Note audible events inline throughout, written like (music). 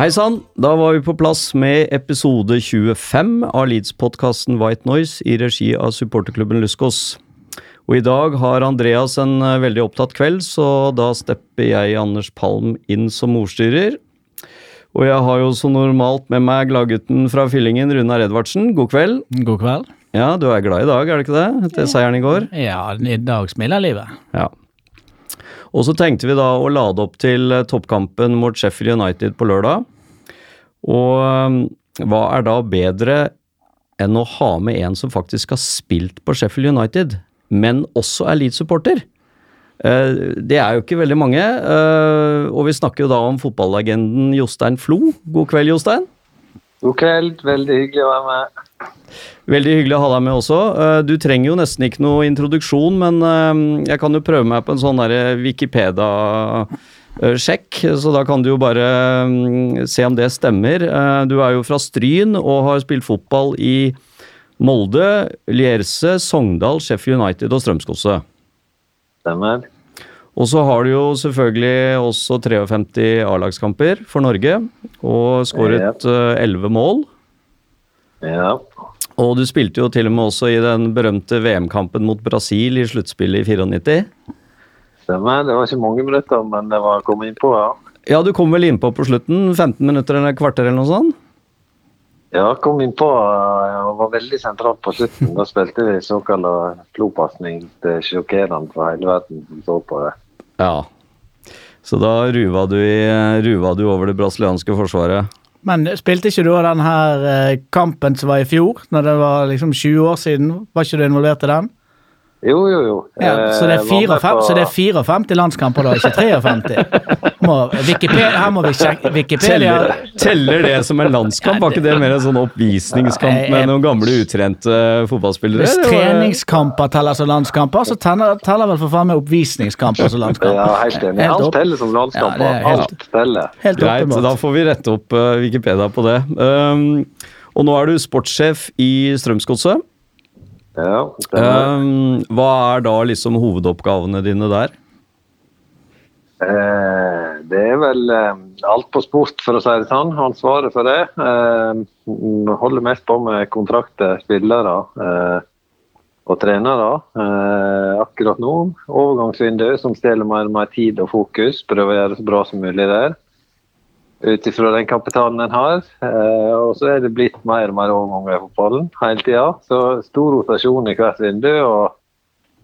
Hei sann, da var vi på plass med episode 25 av Leeds-podkasten White Noise i regi av supporterklubben Luskos. Og i dag har Andreas en eh, veldig opptatt kveld, så da stepper jeg Anders Palm inn som ordstyrer. Og jeg har jo som normalt med meg gladgutten fra Fyllingen, Runar Edvardsen. God kveld. God kveld. Ja, du er glad i dag, er det ikke det? Etter seieren i går? Ja, i dag smiler livet. Ja. Og så tenkte vi da å lade opp til eh, toppkampen mot Sheffield United på lørdag. Og eh, hva er da bedre enn å ha med en som faktisk har spilt på Sheffield United, men også er Leeds-supporter? Eh, Det er jo ikke veldig mange, og vi snakker jo da om fotballagenden Jostein Flo. God kveld, Jostein. God kveld, veldig hyggelig å være med. Veldig hyggelig å ha deg med også. Eh, Du trenger jo nesten ikke noe introduksjon, men eh, jeg kan jo prøve meg på en sånn derre Wikipedia-sjekk, så da kan du jo bare mm, se om det stemmer. Eh, Du er jo fra Stryn og har spilt fotball i Molde, Lierse, Sogndal, Sheffield United og Strømskosse. Stemmer. Og så har du jo selvfølgelig også 53 A-lagskamper for Norge, og skåret eh, 11 mål. Ja. Og du spilte jo til og med også i den berømte VM-kampen mot Brasil i sluttspillet i 94. Stemmer. Det var ikke mange minutter, men det var kommet innpå, ja. Ja, du kom vel innpå på slutten? 15 minutter eller kvarter eller noe sånt? Ja, kom innpå og var veldig sentralt på slutten. Da spilte vi såkalt flopasning til sjokkerende for hele verden som så på det. Ja. Så da ruva du, i, ruva du over det brasilianske forsvaret. Men spilte ikke du den her eh, kampen som var i fjor, når det var liksom 20 år siden? Var ikke du involvert i den? Jo, jo, jo. Ja, så, det er Eh, var med 54, på- så det er 54 landskamper da, ikke 53? Må, Wikipedia, her må vi sjekke Wikipedia Teller, teller det som en landskamp? Var ikke det mer en sånn oppvisningskamp med noen gamle utrente fotballspillere? Hvis treningskamper teller som landskamper, så teller, teller vel for faen meg oppvisningskamper som landskamper. Ja, helt enig. Alt teller som landskamper. Ja, helt- Alt teller. Helt Greit, da får vi rette opp eh, Wikipedia på det. Um, og nå er du sportssjef i Strømsgodset. Ja. Um, hva er da liksom hovedoppgavene dine der? Eh, det er vel eh, alt på sport, for å si det sånn. Ansvaret for det. Eh, holder mest på med kontrakter, spillere eh, og trenere. Eh, akkurat nå overgangsvindu som stjeler mer og mer tid og fokus. Prøver å gjøre det så bra som mulig der. Ut ifra den kapitalen en har. Eh, og så er det blitt mer og mer overganger i fotballen hele tida. Så stor rotasjon i hvert vindu, og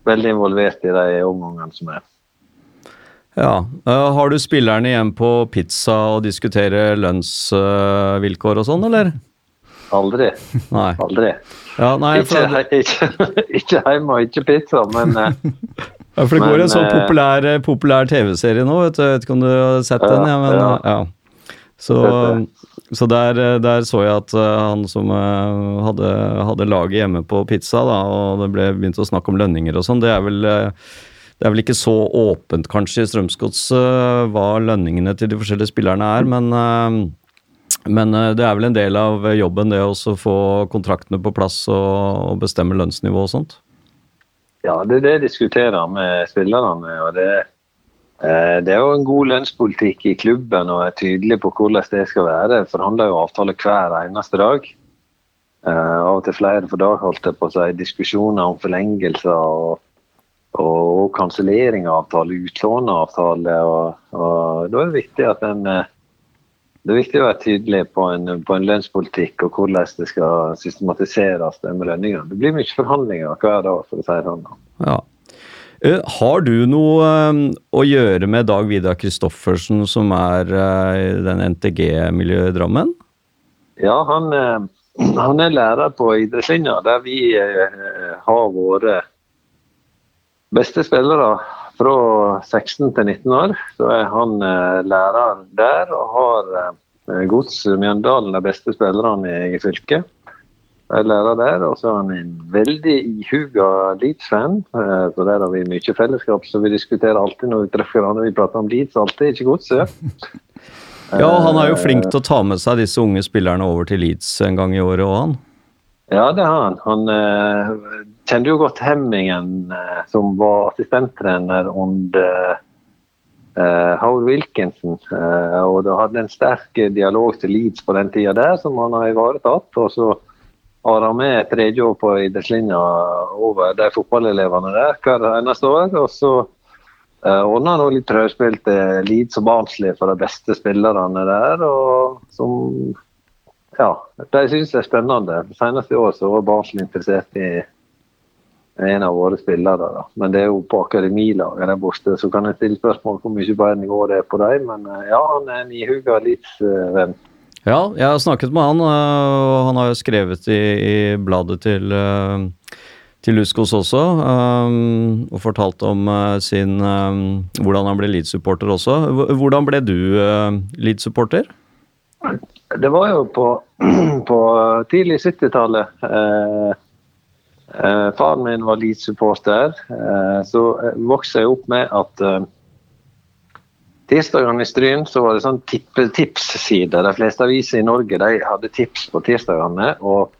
veldig involvert i de overgangene som er. Ja, uh, Har du spillerne igjen på pizza og diskuterer lønnsvilkår og sånn, eller? Aldri. (laughs) Nei. Aldri. Ja, nei Ikke, for, he- ikke, (laughs) ikke hjemme og ikke pizza, men eh, (laughs) ja, for det går men, en sånn eh, populær, populær TV-serie nå, vet du. Jeg vet ikke om du har sett den? Ja, men, ja. Så, så der, eh, der så jeg at eh, han som eh, hadde, hadde laget hjemme på pizza, da, og det ble begynt å snakke om lønninger og sånn, det er det er vel ikke så åpent kanskje i Strømsgods hva lønningene til de forskjellige spillerne er, men, men det er vel en del av jobben det å få kontraktene på plass og, og bestemme lønnsnivå og sånt? ja, det er det jeg diskuterer med spillerne. og det, eh, det er jo en god lønnspolitikk i klubben og er tydelig på hvordan det skal være. Forhandler jo avtale hver eneste dag. Eh, av og til flere for dag, holdt jeg på å si. Diskusjoner om forlengelser og, og, kansellering av avtale, utlåneavtale. Og, og da er det viktig at en eh, det er viktig å være tydelig på en, på en lønnspolitikk og hvordan det skal systematiseres med lønningene. Det blir mye forhandlinger hver dag, for å si det sånn. Ja. Eh, Har du noe eh, å gjøre med Dag Vidar Kristoffersen, som er eh, i den NTG-miljøet i Drammen? Ja, han, han er lærer på idrettslinja, der vi har våre beste spillere fra 16 til 19 år. Så er han lærer der og har Gods Mjøndalen, de beste spillerne i fylket. Jeg er lærer der, og så er han en veldig ihuga Leeds-fan. Eh, så der har vi mye fellesskap, så vi diskuterer alltid når vi treffer hverandre. Vi prater om Leeds alltid, ikke Godset. (laughs) Ja, han er jo flink til å ta med seg disse unge spillerne over til Leeds en gang i året òg, han. Ja, det har han. Han eh, kjenner jo godt Hemmingen, eh, som var assistenttrener under eh, Howard Wilkinson. Eh, og det hadde en sterk dialog til Leeds på den tida der, som han har ivaretatt. Og så har han med tredje år på idrettslinja over de fotballelevene der hver eneste år. Og så uh, ordna han litt prøvespill til Leeds og Barnsley for de beste spillerne der. og som ja, de syns det er spennende. Senest i år så var Barnsley interessert i en av våre spillere. Da. Men det er jo på akademilaget der borte, så kan jeg stille spørsmål hvor mye bedre nivå det er på dem. Men eh, ja, han er en ihuga Leeds-venn. Ja, jeg har snakket med han, øh, og han har jo skrevet i, i bladet til, øh, til Luskos også, um, og fortalt om sin um, hvordan han ble Leeds-supporter også. Hvordan ble du uh, Leeds-supporter? Det var jo på, (clears throat) på tidlig 70-tallet. Eh, eh, faren min var Leeds-supporter. Eh, så eh, vokste jeg opp med at eh, tirsdagene i Stryn så var det sånn tippe- tipsside. De fleste aviser i Norge de hadde tips på tirsdagene. og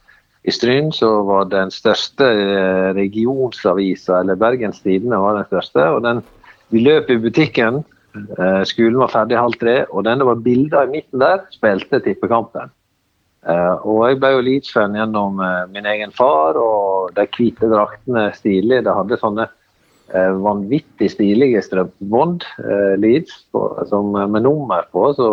i Stryn så var den største eh, regionsavisa, eller Bergens Tidende var den største. og den, Vi løp i butikken, eh, skolen var ferdig halv tre, og den det var bilder i midten der, spilte tippekampen. Eh, og jeg ble jo Leeds-fan gjennom min egen far, og de hvite draktene stilige. De hadde sånne vanvittig stilige strømpebånd, eh, Leeds, som, med nummer på. så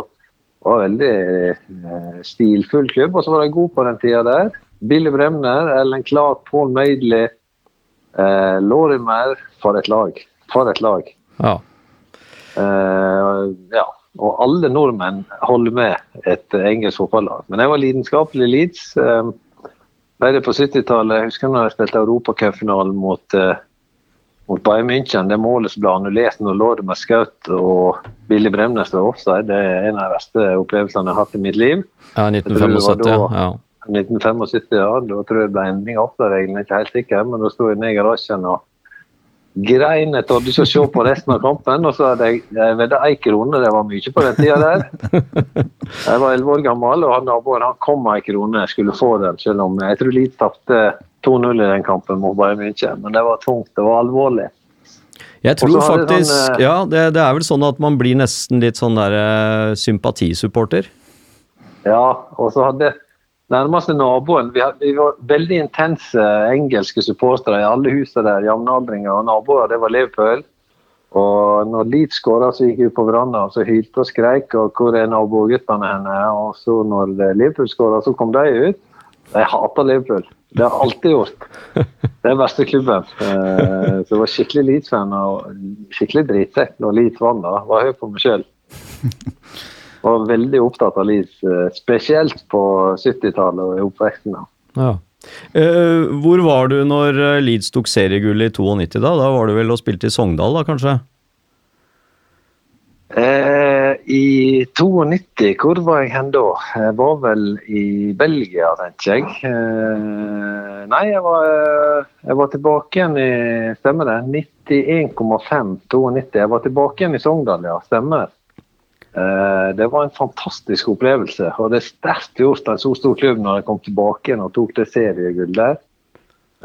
var en veldig eh, stilfull klubb, og så var de gode på den tida der. Billy Bremner, Ellen Clark, Paul Maidley, eh, Lorimer. For et lag. For et lag. Ja. Eh, ja. Og alle nordmenn holder med et eh, engelsk fotballag. Men jeg var lidenskapelig Leeds. Eh, ble det på 70-tallet. Jeg husker når jeg spilte europacupfinalen mot, eh, mot Bayern München. Det målet som ble annullert når Lorimer skjøt og Billy Bremnes var offside, det er en av de verste opplevelsene jeg har hatt i mitt liv. ja, Jeg tror det var 1975. da- Ja. 1975, ja. Da tror jeg det ble endring av er ikke helt sikker. Men da sto jeg ned i garasjen og grein. Jeg torde ikke å se på resten av kampen. Og så hadde jeg, jeg vedda ei krone, det var mye på den tida der. (laughs) Jeg var 11 år gammel, og han naboen han kom med ei krone. Jeg skulle få den, selv om jeg tror Leeds tapte 2-0 i den kampen mot Bayern München. Men det var tungt, det var alvorlig. Jeg tror faktisk sånn, eh, Ja, det, det er vel sånn at man blir nesten litt sånn der eh, sympatisupporter. Ja, og så hadde nærmeste naboen Vi, hadde, vi var veldig intense engelske supportere i alle husene der. Jevnaldringer og naboer. Det var Liverpool. Og når Leeds skåra, så gikk vi på verandaen og så hylte og skreik. Og hvor er naboguttene henne? Og så når Liverpool skåra, så kom de ut. Jeg hater Liverpool. Det har jeg alltid gjort. Det er verste klubben. Eh, Så jeg var skikkelig Leeds-fan og skikkelig dritsekk når Leeds vant. da. Var høy på meg sjøl. (laughs) Var veldig opptatt av Leeds, eh, spesielt på 70-tallet og i oppveksten. Ja. Eh, hvor var du når eh, Leeds tok seriegull i 92, da? Da var du vel og spilte i Sogndal, da kanskje? Eh, I 92, hvor var jeg hen da? Jeg var vel i Belgia, tenker jeg. Eh, nei, jeg var, eh, jeg var tilbake igjen i Stemmer det? 91,5 92. Jeg var tilbake igjen i Sogndal, ja. Stemmer. Eh, det var en fantastisk opplevelse. Og det er sterkt gjort av en så stor klubb når jeg kom tilbake igjen og tok det seriegullet der.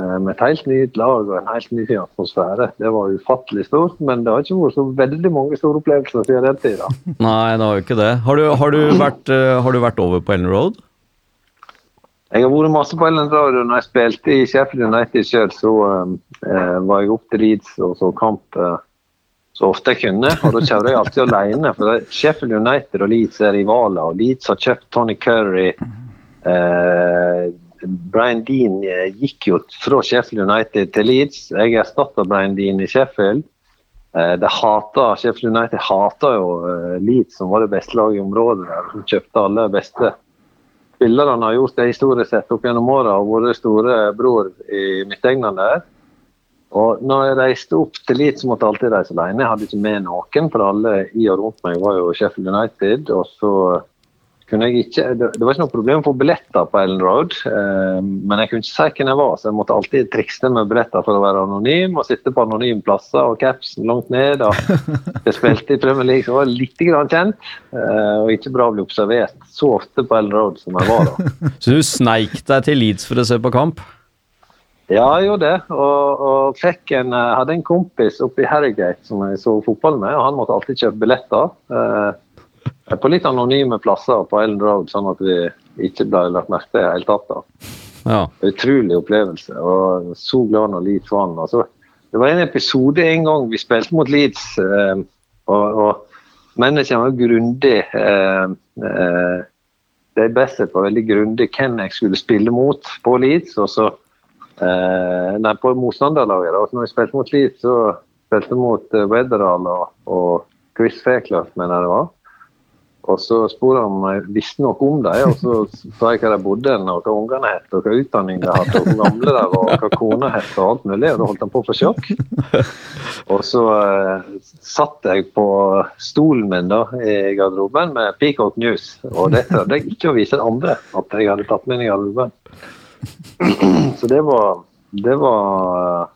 Eh, Med et helt nytt lag og en helt ny atmosfære. Det var ufattelig stort, men det har ikke vært så veldig mange store opplevelser siden den tida. Nei, det var jo ikke det. Har du, har du, vært, eh, har du vært over på Ellen Road? Jeg har vært masse på Ellen Road. Når jeg spilte i Sheffield United selv, så eh, var jeg opp til Leeds og så kamp eh, så ofte jeg kunne. Og da kjører jeg alltid alene. For Sheffield United og Leeds er rivaler. og Leeds har kjøpt Tony Curry. Eh, Brian Dean eh, gikk jo fra Sheffield United til Leeds. Jeg erstatta Brian Dean i Sheffield. Eh, de hater, Sheffield United hater jo eh, Leeds, som var det beste laget i området. der, Som kjøpte alle beste spillerne har gjort det historisk sett opp gjennom åra og vært storebror i midtegnene der. Og når jeg reiste opp til Leeds, måtte jeg alltid reise alene. Jeg hadde ikke med noen, for alle i og rundt meg var jo Sheffield United. Og så kunne jeg ikke Det, var ikke noe problem å få billetter på Ellen Road, eh, men jeg kunne ikke si hvem jeg var, så jeg måtte alltid trikse med billetter for å være anonym og sitte på anonyme plasser og capsen langt ned. Og (laughs) jeg spilte i Premier League, så var litt grann kjent, eh, og ikke bra å bli observert så ofte på Ellen Road som jeg var da. (laughs) Så du sneik deg til Leeds for å se på kamp? Ja, jeg gjorde det. Og, og en, jeg hadde en kompis oppe i Harrogate som jeg så fotball med, og han måtte alltid kjøpe billetter. Eh, på litt anonyme plasser på Ellen Road, sånn at vi ikke ble lagt merke til i det hele tatt. da. Ja. Utrolig opplevelse. og Så glad når Leeds vant. Altså, det var en episode en gang vi spilte mot Leeds, eh, og, og menneskene var grundig. Eh, eh, De beste var veldig grundig hvem jeg skulle spille mot på Leeds. og så Eh, nei, på motstanderlaget. da. Når vi spilte mot Leeds, så spilte vi mot uh, Weatherall og, og Chris Fairclough, mener jeg det var. Og så spurte han om jeg visste noe om dem, og så sa jeg hva de bodde og hva ungene het, og hva utdanning de hadde, og hvor gamle de var, og hva kona het, og alt mulig. Og da holdt han på å få sjokk. Og så eh, satt jeg på stolen min da, i garderoben med Peacock News, og det prøvde jeg ikke å vise andre at jeg hadde tatt med i garderoben. Så det var Det var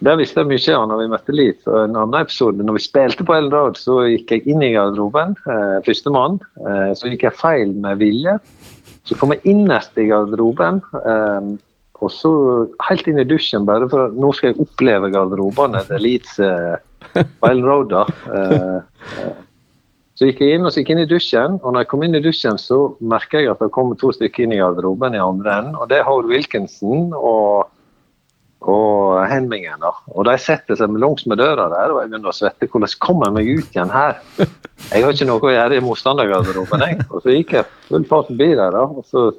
Der visste jeg mye av når vi møtte. Og en annen episode, når vi spilte på Ellen Road, så gikk jeg inn i garderoben, eh, førstemann. Eh, så gikk jeg feil med vilje. Så kom jeg innerst i garderoben. Eh, og så helt inn i dusjen, bare for at nå skal jeg oppleve garderobene til Leeds eh, på Ellen Road. da. Eh, eh, så gikk jeg inn og så gikk jeg inn i dusjen, og når jeg kom inn i dusjen, så merka jeg at det kom to stykker inn i garderoben i andre enden. Og det er Howard Wilkinson og, og Henmingen. da. Og de setter seg langs med døra der, og jeg begynner å svette. Hvordan kommer jeg meg ut igjen her? Jeg har ikke noe å gjøre i motstandergarderoben, jeg. Og så gikk jeg full fart forbi der, da. og så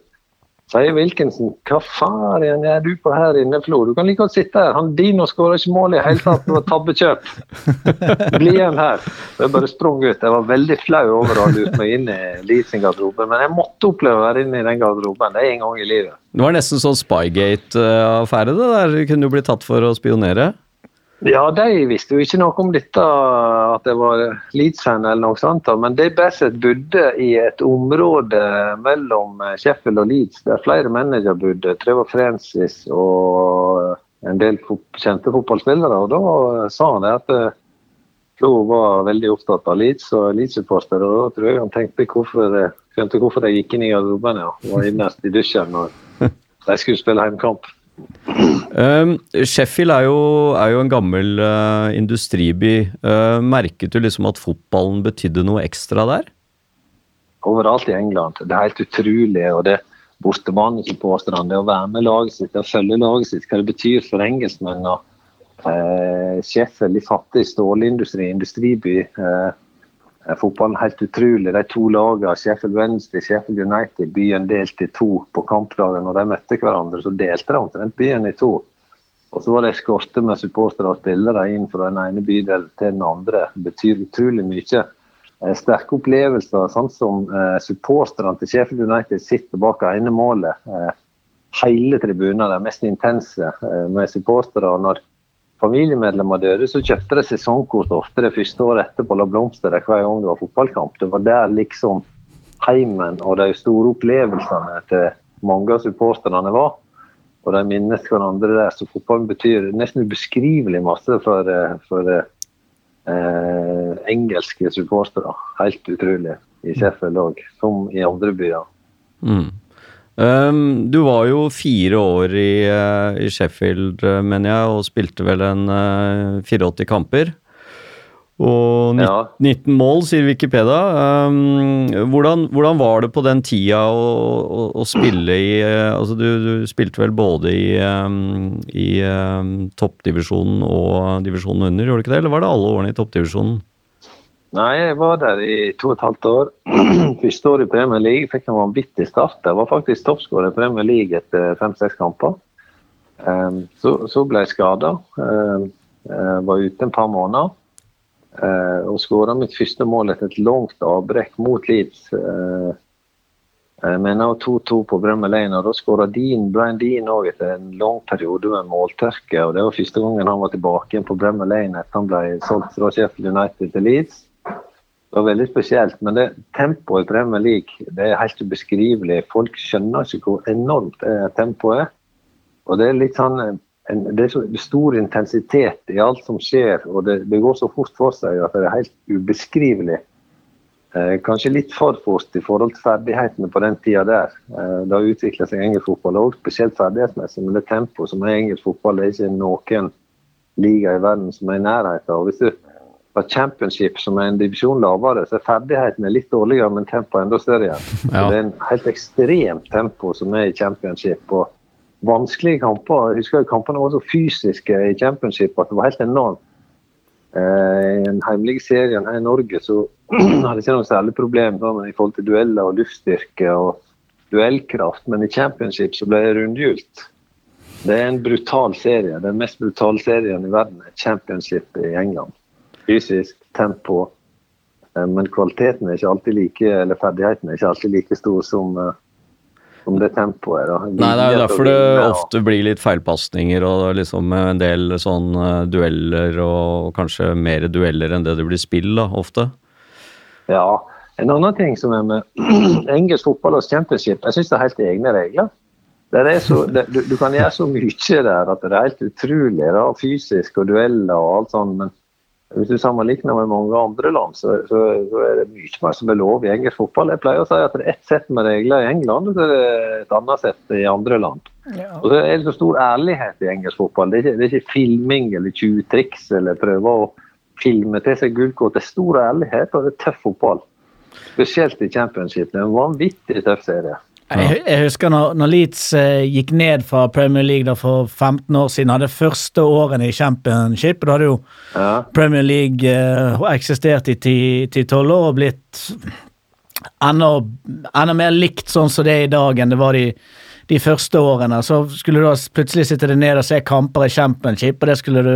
sier Wilkinson hva faen er du på her inne, Flo? Du kan like godt sitte her. Han Dino skåra ikke mål i det hele tatt, det var tabbekjøp. (laughs) Bli igjen her. Jeg bare sprang ut. Jeg var veldig flau over å ha lurt meg inn i leasinggarderoben, men jeg måtte oppleve å være inne i den garderoben. Det er en gang i livet. Det var nesten sånn Spygate-affære, det der. Du kunne jo bli tatt for å spionere. Ja, de visste jo ikke noe om dette, at jeg var Leeds-fan eller noe sånt. Men Dave Bassett bodde i et område mellom Sheffield og Leeds der flere mennesker bodde. Trevor Francis og en del kjente fotballspillere. Og da sa han at eh, Flo var veldig opptatt av Leeds og Leeds-supporter. Og da tror jeg han tenkte hvorfor, eh, skjønte hvorfor de gikk inn i garderoben og var innerst i dusjen når (laughs) de skulle spille hjemmekamp. Um, Sheffield er jo, er jo en gammel uh, industriby. Uh, merket du liksom at fotballen betydde noe ekstra der? overalt i England. Det er helt utrolig. og det Bortebanesupporterne, det å være med laget sitt, det følge laget sitt, hva det betyr for engelskmenn. og eh, Sheffield, fattig stålindustri, industriby. Eh, fotballen er helt utrolig. De to lagene, Sheffield Wednesday Sheffield United, byen delt i to på kampdagen. Når de møtte hverandre, så delte de omtrent byen i to. Og så var det eskorte med supportere og spillere inn fra den ene bydelen til den andre. Det betyr utrolig mye. Eh, sterke opplevelser, sånn som eh, supporterne til Sheffield United sitter bak ene målet. Eh, hele tribunen, de mest intense eh, med supportere. Når familiemedlemmer døde, så kjøpte de sesongkort ofte det første året etterpå. La blomster hver gang det var fotballkamp. Det var der liksom heimen og de store opplevelsene til mange av supporterne var. Og de minnes hverandre der. Så fotballen betyr nesten ubeskrivelig masse for, eh, for eh, engelske supportere. Helt utrolig. I Sheffield òg, som i andre byer. Mm. Um, du var jo fire år i, uh, i Sheffield, uh, mener jeg, og spilte vel en uh, 84 kamper. Og 19, Ja. 19 mål, sier Wikipedia. Um, hvordan, hvordan var det på den tida å, å, å spille i eh, Altså, du, du spilte vel både i, um, i toppdivisjonen og divisjonen under, gjorde du ikke det? Eller var det alle årene i toppdivisjonen? Nei, jeg var der i to og et halvt år. (clears throat) Første år i Premier League fikk en vanvittig start. Jeg var faktisk toppskårer i Premier League etter fem-seks kamper. Um, så, så ble jeg skada. Um, jeg var ute en par måneder. Uh, og skåra mitt første mål etter et langt avbrekk mot Leeds. Jeg mener Men nå 2-2 på Bremer Lane, og da skåra Brian Dean òg etter en lang periode med måltørke. og Det var første gangen han var tilbake på Bremer Lane etter han ble solgt fra Sheffield United til Leeds. Det var veldig spesielt, men det tempoet i Premier League det er helt ubeskrivelig. Folk skjønner ikke hvor enormt tempoet er. Og det er litt sånn en, det er så stor intensitet i alt som skjer, og det, det går så fort for seg at det er helt ubeskrivelig. Eh, kanskje litt for fort i forhold til ferdighetene på den tida der. Eh, det har utvikla seg engelsk fotball, òg, spesielt ferdighetsmessig, men det tempoet som er engelsk fotball, det er ikke noen liga i verden som er i nærheten av. Hvis du har championship, som er en divisjon lavere, så er ferdighetene litt dårligere, men tempoet enda større. Ja. Det er en helt ekstremt tempo som er i championship. og Vanskelige kamper. Jeg husker kampene var så fysiske i championship at det var helt enormt. Eh, I den hjemlige serien her i Norge så (clears throat) hadde jeg ikke noe særlig problem sånn, i forhold til dueller og luftstyrke og duellkraft, men i championship så ble det rundhjult. Det er en brutal serie. Den mest brutale serien i verden er championship i England. Fysisk, tempo. eh, Men kvaliteten er ikke alltid like, eller ferdigheten er ikke alltid like stor som, eh, som det tempoet da. Nei, det er jo derfor det ofte blir litt feilpasninger og liksom en del sånn eh, dueller og kanskje mer dueller enn det det blir spill, da, ofte. Ja. En annen ting som er med (clears throat) engelsk fotball og championship, jeg syns det er helt egne regler. Er så, det, du, du kan gjøre så mye der at det er helt utrolig. Da, fysisk og dueller og alt sånt. Men hvis du sammenligner med mange andre land, så, så, så er det mye mer som er lov i engelsk fotball. Jeg pleier å si at det er ett sett med regler i England, og så er det et annet sett i andre land. Og så er det så stor ærlighet i engelsk fotball. Det er ikke, det er ikke filming eller tjuvtriks eller prøve å filme til seg gullkort. Det er stor ærlighet, og det er tøff fotball. Spesielt i championship. Det er en vanvittig tøff serie. Jeg, jeg husker når, når Leeds eh, gikk ned fra Premier League da for 15 år siden, hadde første årene i championship. Da hadde jo Ja. Premier League eh, eksistert i 10-12 år og blitt enda, enda mer likt sånn som det er i dag enn det var de, de første årene. Så skulle du da plutselig sitte deg ned og se kamper i championship, og det skulle du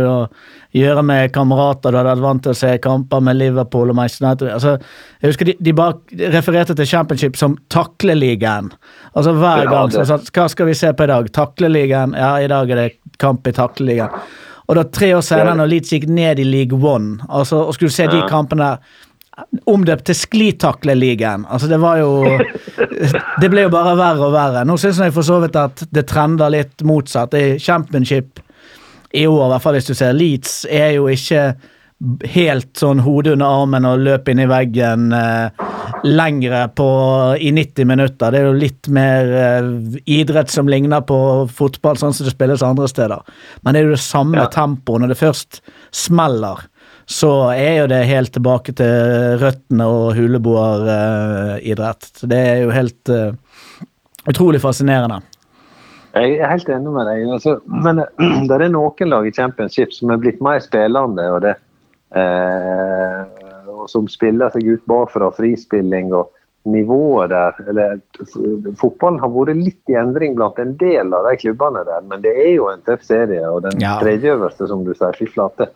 gjøre med kamerater du hadde vært vant til å se kamper med Liverpool og Manchester United. Altså, jeg husker de, de bare refererte til championship som takleligaen. Altså hver Ja, gang. Så, hva skal vi se på i dag? Takleligaen? Ja, i dag er det kamp i takleligaen. Og da tre år senere, når Leeds gikk ned i League One, altså, og skulle se de kampene der Omdøpt til Sklitakle-ligaen. Altså, det var jo (laughs) Det ble jo bare verre og verre. Nå syns jeg for så vidt at det trender litt motsatt. I championship i år, i hvert fall hvis du ser Leeds, er jo ikke helt sånn hodet under armen og løp inn i veggen eh, lengre på, i 90 minutter. Det er jo litt mer eh, idrett som ligner på fotball, sånn som det spilles andre steder. Men det er jo det samme Ja. tempoet. Når det først smeller, så er jo det helt tilbake til røttene og huleboeridrett. Så det er jo helt eh, utrolig fascinerende. Jeg er helt enig med deg. Altså, men (clears throat) det er noen lag i championship som er blitt mer spillende. og det eh, og som spiller seg ut bakfra, frispilling og nivået der. Eller, fotballen har vært litt i endring blant en del av de klubbene der, men det er jo en tøff serie. Og den Ja. tredje øverste, som du sier, fy flate.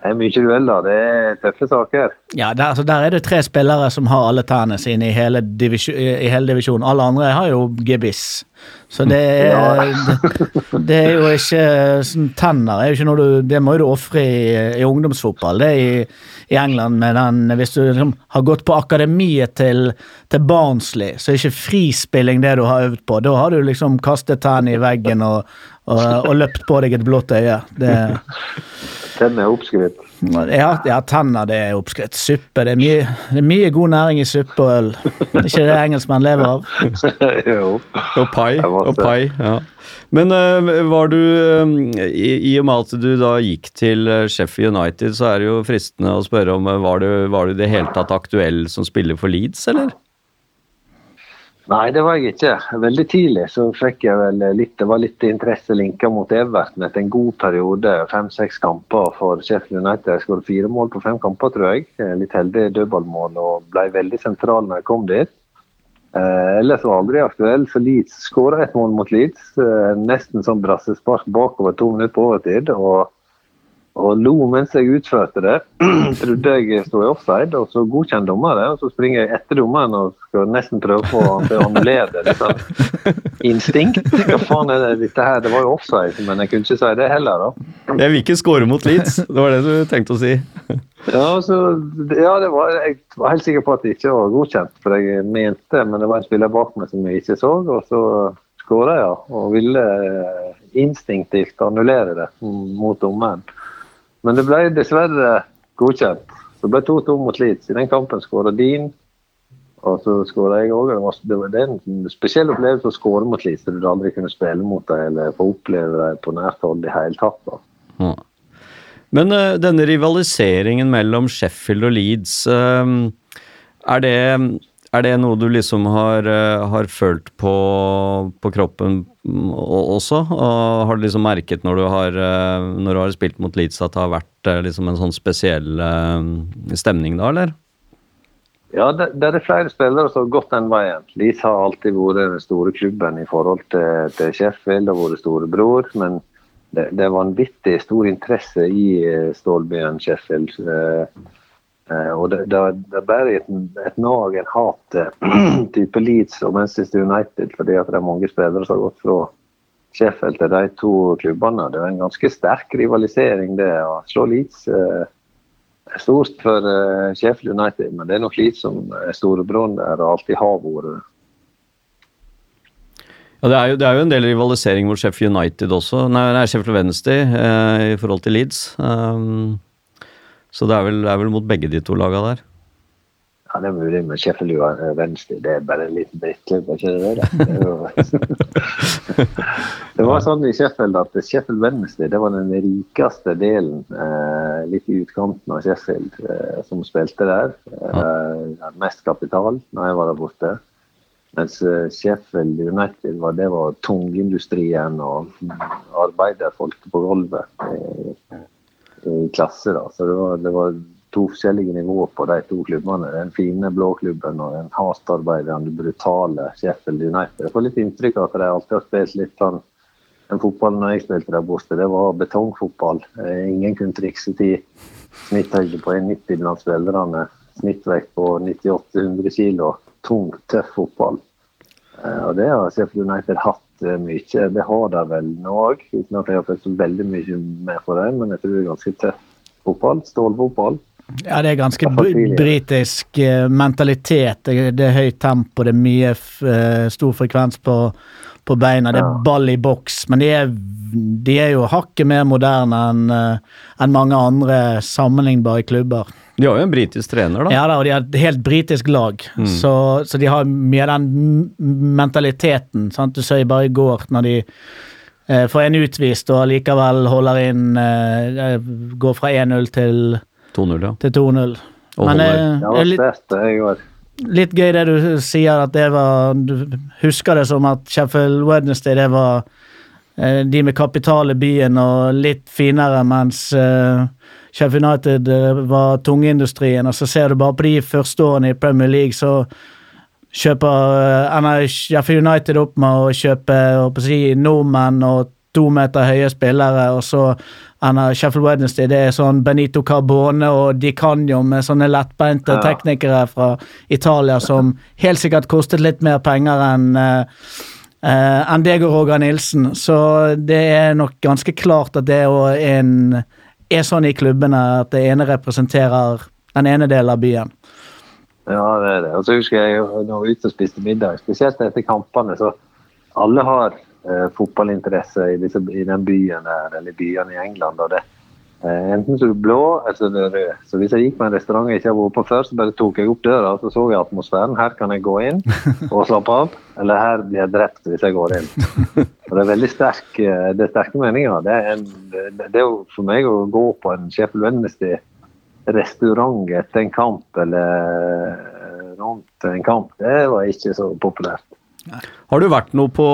Det er mye dueller, det er tøffe saker. Ja, der, altså, der er det tre spillere som har alle tærne sine i hele, i hele divisjonen. Alle andre har jo gebiss. Så det er, det, (laughs) det er jo ikke sånn, Tenner er jo ikke noe du Det må jo du ofre i, i ungdomsfotball. Det er i, i England med den Hvis du liksom, har gått på akademiet til, til Barnsley, så er ikke frispilling det du har øvd på. Da har du liksom kastet tennene i veggen og, og, og løpt på deg et blått øye. Det (laughs) Den er oppskrytt. ja, ja, tenner det er oppskritt. Suppe. Det er, mye, det er mye god næring i suppe og øl. Det er ikke det engelskmenn lever av. (laughs) jo. Og pai. Og pai ja. Men eh, var du eh, i, I og med at du da gikk til eh, Sheffield United, så er det jo fristende å spørre om var du, var du i det hele tatt aktuell som spiller for Leeds, eller? Nei, det var jeg ikke. Veldig tidlig så fikk jeg vel litt Det var litt interesse linka mot Everton etter en god periode. Fem-seks kamper for Sheffield United. Jeg skåret fire mål på fem kamper, tror jeg. Litt heldig dødballmål og ble veldig sentral når jeg kom dit. Eh, ellers var jeg aldri aktuell for Leeds. Skåra et mål mot Leeds. Eh, nesten som brassespark bakover to minutter på overtid. og og lo mens jeg utførte det. (clears throat) Trodde jeg sto i offside, og så godkjente dommeren. Og så springer jeg etter dommeren og skal nesten prøve å få å annullere det. (laughs) Sånn instinkt. Hva faen er det dette her? Det var jo offside, men jeg kunne ikke si det heller, da. Jeg vil ikke score mot Leeds, det var det du tenkte å si. (laughs) Ja, så, ja det var, jeg var helt sikker på at det ikke var godkjent, for jeg mente men det var en spiller bak meg som jeg ikke så, og så skåra jeg, og ville eh, instinktivt annullere det mot dommeren. Men det ble dessverre godkjent. Så det ble 2-2 mot Leeds. I den kampen skåra Dean, og så skåra jeg òg. Det, det er en spesiell opplevelse å skåre mot Leeds. Du aldri kunne spille mot dem eller få oppleve dem på nært hold i hele tatt. da. Men uh, denne rivaliseringen mellom Sheffield og Leeds, uh, er, det, er det noe du liksom har, eh, har følt på, på kroppen også? Og har du liksom merket når du har, eh, når du har spilt mot Leeds at det har vært eh, liksom en sånn spesiell stemning da, eller? Ja, det, det er flere spillere som har gått den veien. Leeds har alltid vært den store klubben i forhold til, til Sheffield og vært storebror. Men det, det er vanvittig stor interesse i stålbyen Sheffield. Og det, det, det er bare et, et nag, en hat (clears throat) type Leeds og Manchester United, fordi at det er mange spillere som har gått fra Sheffield til de to klubbene. Det er en ganske sterk rivalisering, det. Å slå Leeds eh, er stort for eh, Sheffield United, men det er nok Leeds som er storebroren der og alltid har vært. Ja, det er, jo, det er jo en del rivalisering mot Sheffield United også, nei, nei Sheffield Wednesday eh, i forhold til Leeds. Um, så det er, vel, det er vel mot begge de to laga der. Ja, det er mulig, men Sheffield United Wednesday det er bare en liten drittklubb, er ikke det det? Det, er jo- (laughs) det var sånn i Sheffield at Sheffield Venstre det var den rikeste delen, eh, litt i utkanten av Sheffield, eh, som spilte der. Eh, mest kapital når jeg var der borte. Mens eh, Sheffield United var, det var tungindustrien og arbeiderfolk på gulvet i, klasse. da. Så det var, det var to forskjellige nivåer på de to klubbene. Den fine blå klubben og den hardtarbeidende, brutale Sheffield United. Jeg får litt inntrykk av at de alltid har spilt litt sånn den fotballen jeg spilte der borte, det var betongfotball. Eh, Ingen kunne trikse til snitthøyde på 1,90 blant spillerne. Snittvekt på 98-100 kilo. Tung, tøff fotball. Eh, Og det har Sheffield United hatt mye. Det har de vel nå òg, uten at jeg har fått så veldig mye med for det. Men jeg tror det er ganske tøff fotball. Stålfotball. Ja, det er ganske britisk eh, mentalitet. Det, er- høyt tempo, det er mye f eh, stor frekvens på, på beina. Det er ball i boks, men de er, de er jo hakket mer moderne enn en mange andre sammenlignbare klubber. De har jo en britisk trener, da. Ja da, og de har et helt britisk lag, så, så de har mye av den mentaliteten. Sant? Du så bare i går når de eh, får en utvist og likevel holder inn eh, Går fra 1-0 til, 2-0, ja. til 2-0. Og Men eh, var er litt, litt gøy det du sier, at det var Du husker det som at Sheffield Wednesday det var eh, de med kapital i byen og litt finere, mens eh, Sheffield United eh, var tungeindustrien. Og så ser du bare på de første årene i Premier League, så kjøper Sheffield United opp med å kjøpe jeg å si, nordmenn og to meter høye spillere, og så ender Sheffield Wednesday det er sånn Benito Carbone og Di Canio med sånne lettbeinte Ja. teknikere fra Italia som helt sikkert kostet litt mer penger enn uh, enn deg og Roger Nilsen. Så det er nok ganske klart at det er en er sånn i klubbene at det ene representerer den ene delen av byen. Ja, det er det. Og så husker jeg når vi var ute og spiste middag, spesielt etter kampene, så alle har fotballinteresse i, disse, i den byen der, eller byene i England. Og det, eh, enten så er du blå, eller så er du rød. Så hvis jeg gikk på en restaurant jeg ikke har vært på før, så bare tok jeg opp døra og så så jeg atmosfæren. Her kan jeg gå inn (laughs) og slappe av, eller her blir jeg drept hvis jeg går inn. Og det er veldig sterk, eh, det er sterke meninger. Det er, en, det, er jo for meg å gå på en Sheffield Wednesday restaurant etter en kamp eller rundt en kamp, det var ikke så populært. Har du vært noe på,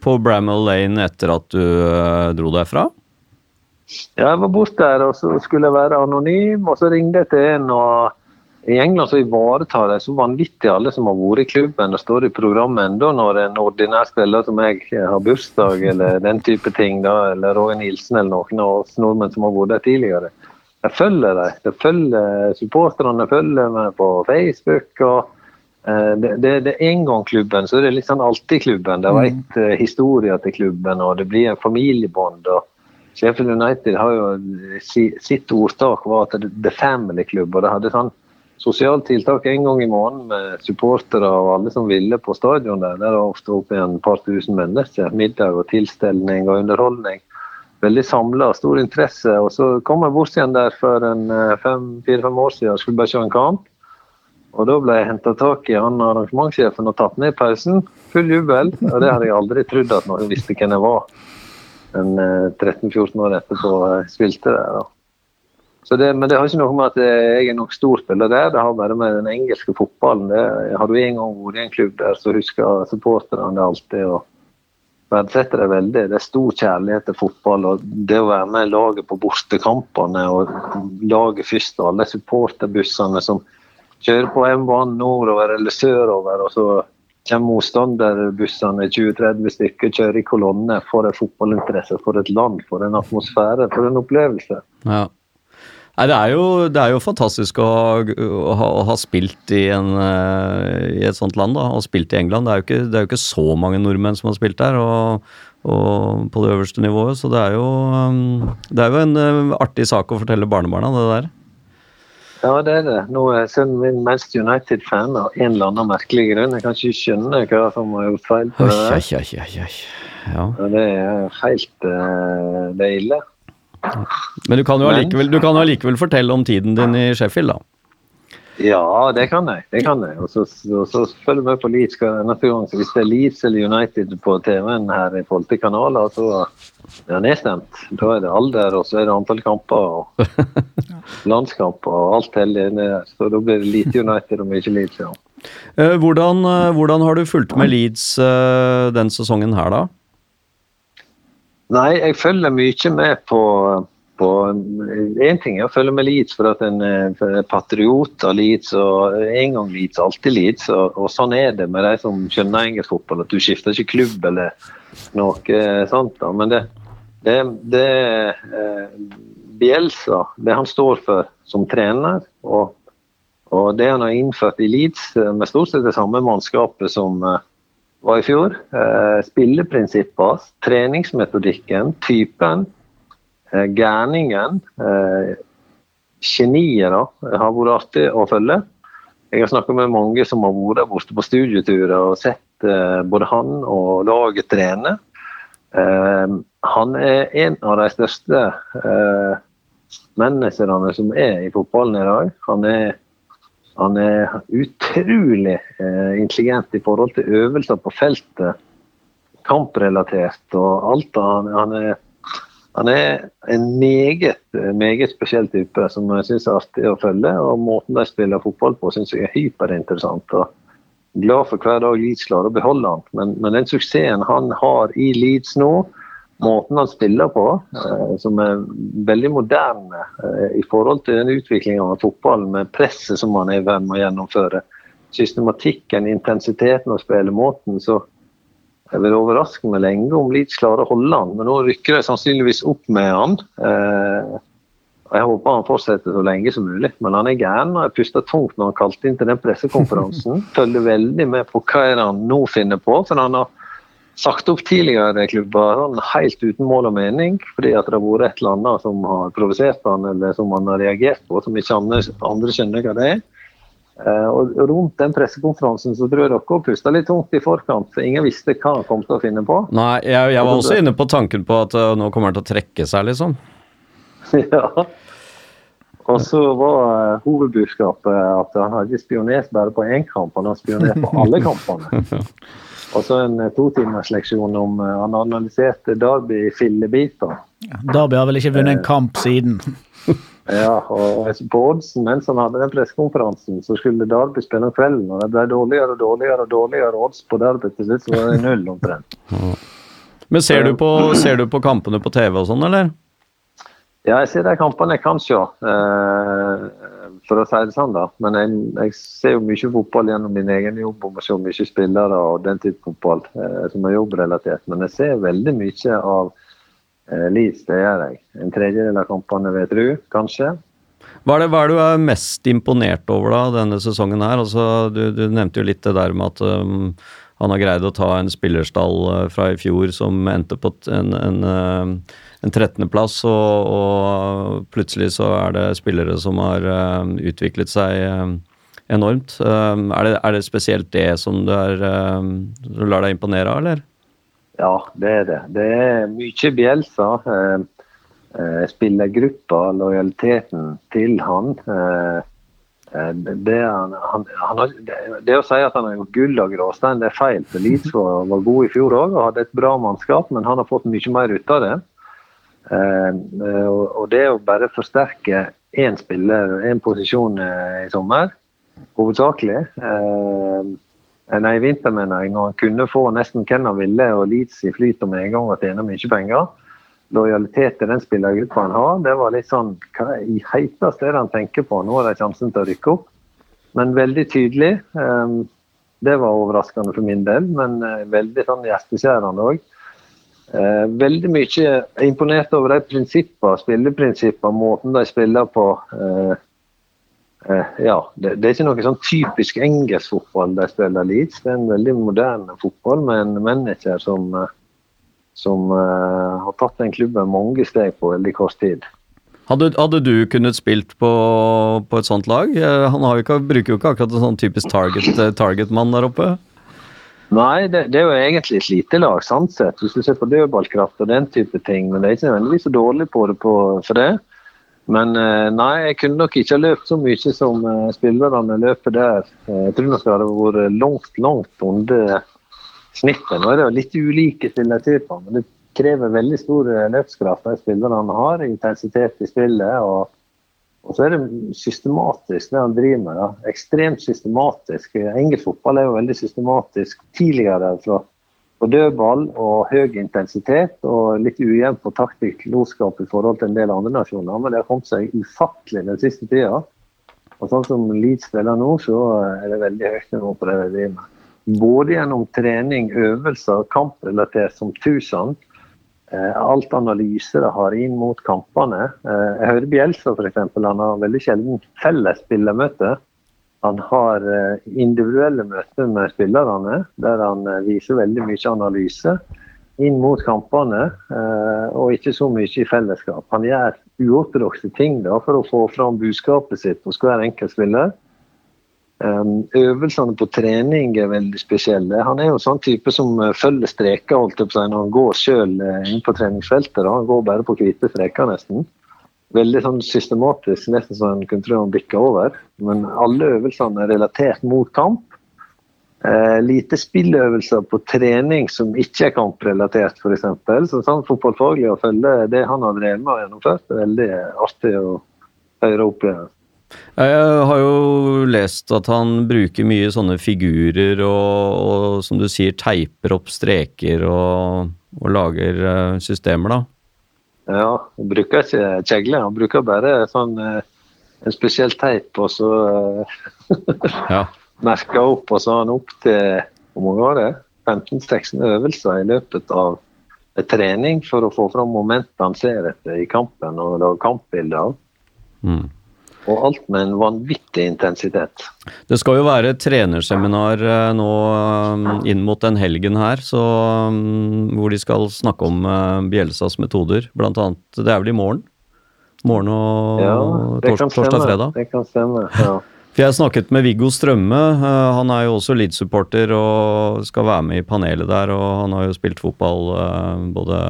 på Bramall Lane etter at du uh, dro derfra? Ja, jeg var borte der og så skulle jeg være anonym, og så ringte jeg til en og I England så ivaretar de så vanvittig alle som har vært i klubben. og står i programmet enda når en ordinær spiller som jeg har bursdag eller den type ting, da, eller Roger Nilsen eller noen av oss nordmenn som har vært der tidligere. Jeg følger dem. Jeg følger supporterne, følger meg på Facebook. og det, det, det er en gang klubben, så det er liksom sånn alltid-klubben. Det vet mm. historie til klubben, og det blir en familiebånd. Sheffield United har jo sitt ordtak var at det er family klubb. og det hadde sånn sosialt tiltak en gang i måneden med supportere og alle som ville på stadion. Der Der er det ofte opp igjen en par tusen mennesker. Middag og tilstelning og underholdning. Veldig samla, stor interesse. Og så kom jeg bort igjen der for fire-fem år siden og skulle bare se en kamp. Og da ble jeg henta tak i han arrangementssjefen og tatt ned i pausen. Full jubel. Og det hadde jeg aldri trodd at noen visste hvem jeg var. Men 13-14 år etterpå jeg spilte der. da. Så det, men det har ikke noe med at jeg er nok stor spiller der, det har bare med den engelske fotballen. Det, har du en gang vært i en klubb der, så husker supporterne alltid. og verdsetter det veldig. Det er stor kjærlighet til fotball. og Det å være med laget på bortekampene og laget først og alle supporterbussene som kjører på M-banen nordover eller sørover, og så kommer motstanderbussene 20-30 stykker, kjører i kolonne for en fotballinteresse, for et land, for en atmosfære, for en opplevelse. Ja. Nei, det er jo, det er jo fantastisk å ha, å ha, spilt i, en, eh, i, et sånt land, da, og spilt i England. Det er, jo ikke, er jo ikke så mange nordmenn som har spilt der, og, og på det øverste nivået. Så det er jo, det er jo en eh, artig sak å fortelle barnebarna, det der. Ja, det er det. Nå er sønnen min mest United-fan av en eller annen merkelig grunn. Jeg kan ikke skjønne hva som har gjort feil. på det. Oi, oi, oi. Ja. Det er helt uh, det er ille. Men du kan jo allikevel, du kan jo allikevel fortelle om tiden din i Sheffield, da. Ja, det kan jeg. det kan jeg. Og så, så, så følger vi på Leeds neste gang. Så hvis det er Leeds eller United på TV-en her i forhold til kanaler, så er det nedstemt. Da er det alder, og så er det antall kamper og (laughs) landskamper og alt hellig inni der. Så da blir det lite United og mye Leeds. ja. Eh, Hvordan, eh, hvordan har du fulgt med Leeds eh, den sesongen her, da? Nei, jeg følger mye med på på en ting er å følge med Leeds for at en er patriot av Leeds. og En gang Leeds, alltid Leeds. Og, og sånn er det med de som skjønner engelsk fotball. At du skifter ikke klubb eller noe sånt. da, Men det, det, det eh, Bielsa, det han står for som trener, og, og det han har innført i Leeds, eh, med stort sett det samme mannskapet som eh, var i fjor. Spilleprinsipper, treningsmetodikken, typen. Gærningen, geniet, da, har vært artig å følge. Jeg har snakka med mange som har vært borte på studieturer og sett både han og laget trene. Eh, han er en av de største eh, menneskene som er i fotballen i dag. Han er, han er utrolig eh, intelligent i forhold til øvelser på feltet. Kamprelatert og alt. Han, han er han er en meget, meget spesiell type som jeg syns er artig å følge. og Måten de spiller fotball på syns jeg er hyperinteressant. og Glad for hver dag Leeds klarer å beholde han. Men, men den suksessen han har i Leeds nå, måten han spiller på, eh, som er veldig moderne eh, i forhold til den utviklinga av fotballen med presset som han er i med å gjennomføre, systematikken, intensiteten og spillemåten, så jeg vil overraske meg lenge om Leeds klarer å holde han, men nå rykker de sannsynligvis opp med han. Eh, og Jeg håper han fortsetter så lenge som mulig, men han er gæren. og Jeg pusta tungt når han kalte inn til den pressekonferansen. (laughs) Følger veldig med på hva er det han nå finner på. for han har sagt opp tidligere klubber sånn helt uten mål og mening, fordi at det har vært et eller annet som har provosert han, eller som han har reagert på, som ikke andre, andre skjønner hva det er. Eh, og Rundt den pressekonferansen så tror jeg dere pusta litt tungt i forkant, for ingen visste hva han kom til å finne på. Nei, jeg, jeg var også inne på tanken på at uh, nå kommer han til å trekke seg, liksom. (laughs) ja. Og så var eh, hovedbudskapet at han hadde spionert bare på én kamp, han har spionert på alle kampene. (laughs) Og så en eh, totimersleksjon om eh, Han analyserte Derby i fillebiter. Derby har vel ikke vunnet en kamp siden. (laughs) (laughs) Ja, og på oddsen mens han hadde den pressekonferansen, så skulle Derby spille om kvelden. Og det ble dårligere og dårligere og dårligere odds på Derby. Til slutt så var det null omtrent. Men ser du på, ser du på kampene på TV og sånn, eller? Ja, jeg ser de kampene jeg kan se. Eh, for å si det sånn, da. Men jeg, jeg ser jo mye fotball gjennom min egen jobb og ser mye spillere og den type fotball eh, som er jobbrelatert. Men jeg ser veldig mye av eh, Leeds, det gjør jeg. En tredjedel av kampene, vil jeg kanskje. Hva er, det, hva er du er mest imponert over da, denne sesongen her? Altså, du, du nevnte jo litt det der med at um, han har greid å ta en spillerstall uh, fra i fjor som endte på en, en, en 13.-plass, og, og plutselig så er det spillere som har uh, utviklet seg enormt. Er, det, er det spesielt det som du, er, du lar deg imponere av, eller? Ja, det er det. Det er mye Bjelsa. Eh, eh, spillergruppa, lojaliteten til han. Eh, det, han, han, han det, å si at han har gjort gull av gråstein, det er feil. Leeds var, god i fjor òg og hadde et bra mannskap, men han har fått mye mer ut av det. Eh, eh, og, det å bare forsterke én spiller, én posisjon i sommer, hovedsakelig Nei, i vinter, mener jeg, når han kunne få nesten hvem han ville, og Leeds i flyt med en gang og tjene mye penger. Lojalitet til den spillergruppa han har, det var litt sånn Hva i heiteste er det han tenker på? Nå har de sjansen til å rykke opp. Men veldig tydelig. eh, det var overraskende for min del, men eh, veldig sånn hjerteskjærende òg. Eh, veldig mye er imponert over de prinsippene, spilleprinsippene, måten de spiller på. Eh, ja, det, det er ikke noe sånn typisk engelsk fotball de spiller Leeds. Det er en veldig moderne fotball med en manager som, som uh, har tatt den klubben mange steg på veldig kort tid. Hadde, hadde du kunnet spilt på, på et sånt lag? Eh, Han ikke, bruker jo ikke akkurat en sånn typisk target-mann target-mann der oppe. Nei, det, det er jo egentlig et lite lag, sant sett. Hvis du ser på dødballkraft og den type ting. Men det er ikke nødvendigvis så dårlig på det på, for det. Men eh, nei, jeg kunne nok ikke ha løpt så mye som eh, spillerne løper der. Eh, Jeg tror nok det hadde vært langt, langt under snittet. Nå er det jo litt ulike spillertyper, men det krever veldig stor eh, løpskraft de spillerne har. Intensitet i spillet. og og så er det systematisk det han driver med. da. Ekstremt systematisk. Engelsk fotball er jo veldig systematisk tidligere fra på dødball og høy intensitet og litt ujevn på taktisk klokskap i forhold til en del andre nasjoner. Men det har kommet seg ufattelig den siste tida. Og sånn som Leeds spiller nå, så er det veldig høyt nivå på det de driver med. Både gjennom trening, øvelser, kamprelatert som tusen. Eh, alt analyse de har inn mot kampene. Eh, jeg hører Bjelsa f.eks. Han har veldig sjelden felles spillermøte. Han har eh, individuelle møter med spillerne, der han viser veldig mye analyse inn mot kampene, og ikke så mye i fellesskap. Han gjør uortodokse ting da, for å få fram budskapet sitt hos hver enkelt spiller. Um, øvelsene på trening er veldig spesielle. Han er jo sånn type som eh, følger streker holdt opp å når han går sjøl inn på treningsfeltet. Han går bare på hvite streker, nesten. Veldig sånn systematisk, nesten så en kunne tro han bikka over. Men alle øvelsene er relatert mot kamp. Eh, lite spilløvelser på trening som ikke er kamprelatert, f.eks. Så sånn fotballfaglig å følge det han har drevet med og gjennomført, er veldig artig å høre opp igjen. Jeg har jo lest at han bruker mye sånne figurer og, og som du sier, teiper opp streker og, og lager eh, systemer, da. Ja, han bruker ikke kjegle, han bruker bare sånn eh, en spesiell teip, og så ja. (laughs) merker han opp, og så har han opp til hvor mange var det? 15-16 øvelser i løpet av trening for å få fram momentet han ser etter i kampen og lage kampbilder av. Mm. Og alt med en vanvittig intensitet. Det skal jo være trenerseminar eh, nå eh, inn mot den helgen her, så, mm, hvor de skal snakke om eh, Bjelsas metoder. Blant annet, det er vel i morgen? Morgen og Ja, tors, torsdag, stemme. fredag. Det kan stemme, ja. For jeg snakket med Viggo Strømme, eh, han er jo også Leeds-supporter og skal være med i panelet der, og han har jo spilt fotball både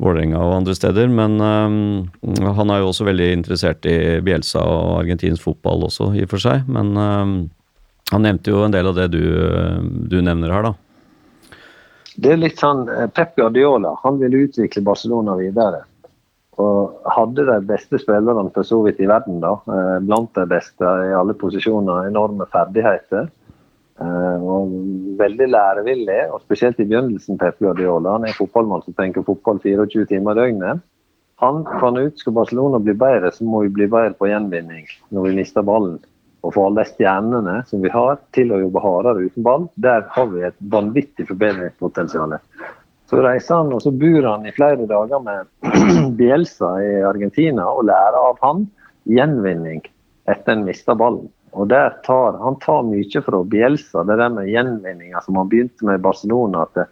Vålerenga og andre steder, men um, han er jo også veldig interessert i Bielsa og argentinsk fotball også, i og for seg. Men um, han nevnte jo en del av det du, du nevner her, da. Det er litt sånn eh, Pep Guardiola han ville utvikle Barcelona videre. Og hadde de beste spillerne for så vidt i verden, da. Blant de beste i alle posisjoner. Enorme ferdigheter. Eh, Og veldig lærevillig, og spesielt i begynnelsen. Han er fotballmann som tenker fotball 24 timer i døgnet. Han fant ut skal Barcelona bli bedre, så må vi bli bedre på gjenvinning når vi mister ballen. Og få alle stjernene som vi har til å jobbe hardere uten ball, der har vi et vanvittig forbedringspotensial. Så reiser han og så bor han i flere dager med (clears throat) Bielsa i Argentina og lærer av han gjenvinning etter en mista ballen. Og tar, Han tar mye fra Bielsa, det der med gjenvinninga som han begynte med i Barcelona. at det,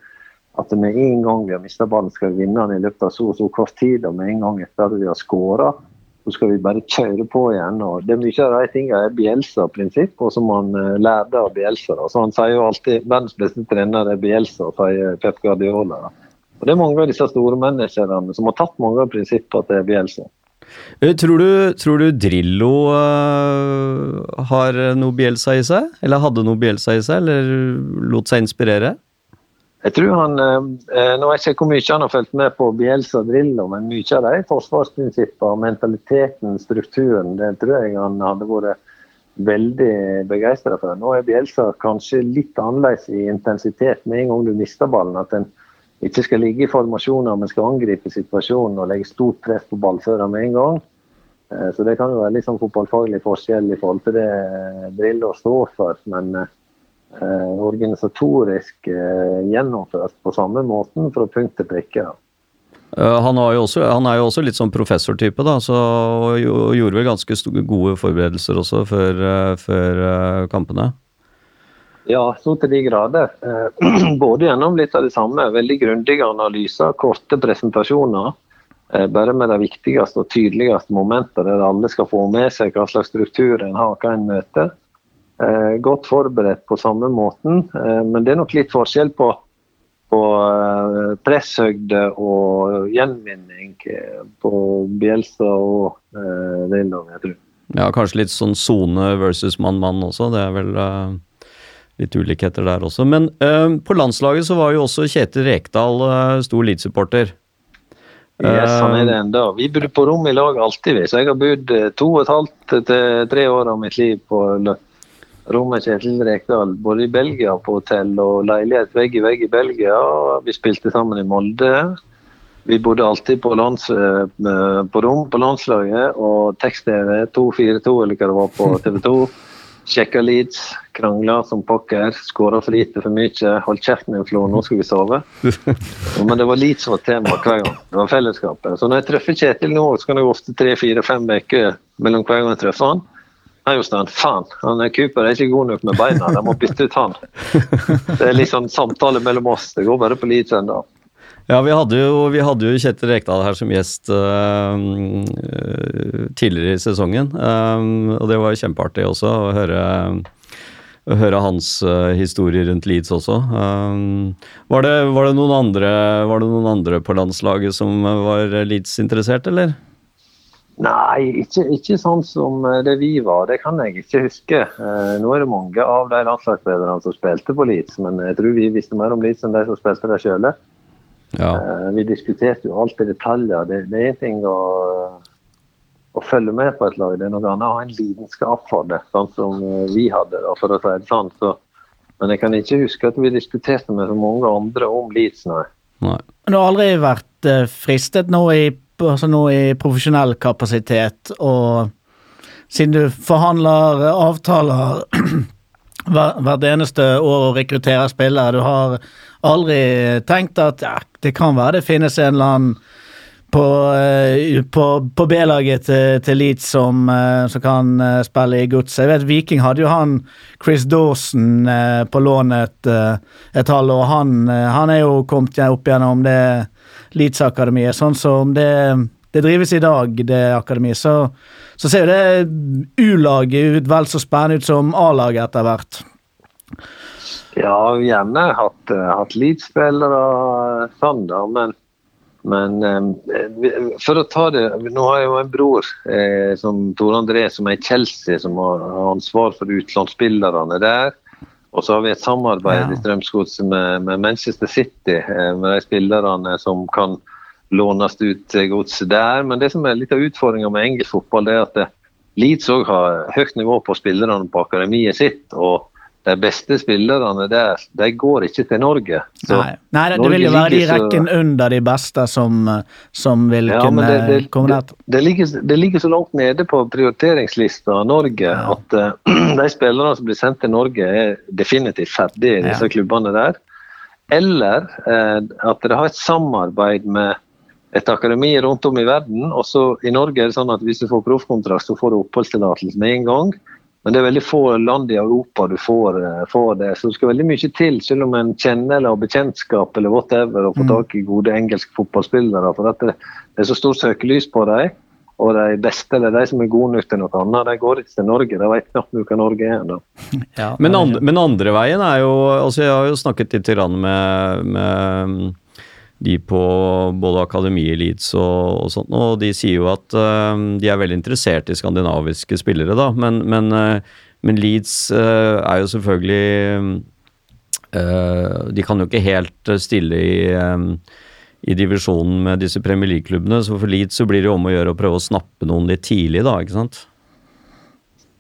at med en gang vi har mista ballen, skal vi vinne den i løpet av så og så kort tid. Og med en gang etter at vi har skåra, så skal vi bare kjøre på igjen. og det er Mye av de tingene er Bielsa-prinsipp, og som han uh, lærte av Bielsa. Da. Så Han sier jo alltid verdens beste trener er Bielsa, sier Pep Guardiola. Da. Og Det er mange av disse store menneskene som har tatt mange av prinsippene til Bielsa. Eh, tror du, tror du Drillo uh, har noe Bielsa i seg? Eller hadde noe Bielsa i seg, eller lot seg inspirere? Jeg tror han, eh, Nå vet jeg ikke hvor mye han har fulgt med på Bielsa Drillo, men mye av de forsvarsprinsippene, mentaliteten, strukturen, det tror jeg han hadde vært veldig begeistra for. Nå er Bielsa kanskje litt annerledes i intensitet med en gang du mister ballen. At en ikke skal ligge i formasjoner, men skal angripe situasjonen og legge stort press på ballfører med en gang. Eh, så Det kan jo være litt sånn fotballfaglig forskjell i forhold til det Drillo står for. men eh, Eh, organisatorisk eh, gjennomført på samme måten fra punkt til prikke. Han, også, han, er jo også litt sånn professortype, da, så og gjorde vel ganske gode forberedelser også før, eh, før kampene? Ja, så til de grader. (clears throat) Både gjennom litt av det samme, veldig grundige analyser, korte presentasjoner. Bare med de viktigste og tydeligste momentene der alle skal få med seg hva slags struktur en har, hva en møter. Eh, godt forberedt på samme måten, eh, men det er nok litt forskjell på, på eh, presshøgde og gjenvinning på Bjelsa og Lillov, jeg tror. Ja, kanskje litt sånn sone versus mann-mann også. Det er vel litt ulikheter der også. Men uh, på landslaget så var jo også Kjetil Rekdal uh, stor Leeds-supporter. Yes, han er det enda. Vi bodde på rom i lag alltid, så jeg har bodd to og et halvt til tre år av mitt liv på rommet Kjetil Rekdal både i Belgia på hotell og leilighet vegg i vegg i Belgia. Vi spilte sammen i Molde. Vi bodde alltid på, lands, eh, på rom på landslaget og tekst-TV 242 eller hva det var på (laughs) TV 2. Sjekka Leeds, krangla som pokker, skåra for lite, for mye. Hold kjeften din, Flo, nå skal vi sove. (laughs) Men det var Leeds som var tema hver gang. Det var fellesskapet. Så når jeg treffer Kjetil nå, så kan det gå ofte tre-fire-fem uker mellom hver gang jeg treffer han. Nei, Jostein, faen, han er Cooper er ikke god nok med beina, de må bytte ut han. Det er litt sånn samtale mellom oss, det går bare på Leeds ennå. Ja, vi hadde jo, vi hadde jo Kjetil Rekdal her som gjest uh, tidligere i sesongen. Um, og det var kjempeartig også å høre, å høre hans uh, historie rundt Leeds også. Um, var, det, var, det andre, var det noen andre på landslaget som var Leeds-interessert, eller? Nei, ikke, ikke, sånn som eh, det vi var. Det kan jeg ikke huske. Eh, nå er det mange av de landslagsspillerne som spilte på Leeds, men jeg tror vi visste mer om Leeds enn de som spilte der sjøl. Ja. Eh, vi diskuterte jo alt i detaljer. Det, det er en ting å, å, følge med på et lag, det er noe annet å ha en lidenskap for det, sånn som vi hadde. Da, for å si det sånn. Så, men jeg kan ikke huske at vi diskuterte med så mange andre om Leeds, nei. nei. Du har aldri vært fristet nå i altså nå i profesjonell kapasitet, og siden du forhandler avtaler (clears throat) hvert eneste år og rekrutterer spillere, du har aldri tenkt at ja, det kan være det finnes en eller annen på, eh, på, på B-laget til, til, Leeds som, eh, som kan eh, spille i Gods. Jeg vet Viking hadde jo han Chris Dawson på lån et, et halvt år. Han, han er jo kommet opp gjennom det Leeds-akademiet. Sånn som det, det, drives i dag, det akademiet, så, så ser jo det U-laget ut vel så spennende ut som A-laget etter hvert. Ja, gjerne hatt, hatt Leeds-spillere sånn, da, men men eh, for å ta det Nå har jeg jo en bror eh, som Tor André som er i Chelsea, som har ansvar for utenlandsspillerne der. Og så har vi et samarbeid ja. i Strømsgodset med, med, Manchester City, eh, med de spillerne som kan lånes ut til godset der. Men det som er litt av utfordringa med engelsk fotball, det er at Leeds òg har høyt nivå på spillerne på akademiet sitt. og de beste spillerne der, de går ikke til Norge. Så Nei, Nei det, Norge vil jo være de rekken så- under de beste som, som vil Ja, kunne det, det, komme der. det, ligger, det ligger så langt nede på prioriteringslista Norge at uh, (clears throat) de spillerne som blir sendt til Norge, er definitivt ferdige i disse Ja. klubbene der. Eller uh, at de har et samarbeid med et akademi rundt om i verden. og så I Norge er det sånn at hvis du får proffkontrakt, så får du oppholdstillatelse med en gang. Men det er veldig få land i Europa du får, eh, får det. Så det skal veldig mye til, selv om en kjenner eller har bekjentskap eller whatever, og får tak i gode engelske fotballspillere. For at det, det er så stort søkelys på dem. Og de beste, eller de som er gode nok til noe annet, de går ikke til Norge. De vet knapt hva Norge er ennå. (laughs) Ja, Men, andre, men andre veien er jo altså Jeg har jo snakket litt med, med mm, de på både akademi i Leeds og, og sånt, og de sier jo at uh, de er veldig interessert i skandinaviske spillere, da. Men, men, uh, men Leeds uh, er jo selvfølgelig De kan jo ikke helt stille i um, i divisjonen med disse Premier League-klubbene, så for Leeds så blir det jo om å gjøre å prøve å snappe noen litt tidlig, da, ikke sant?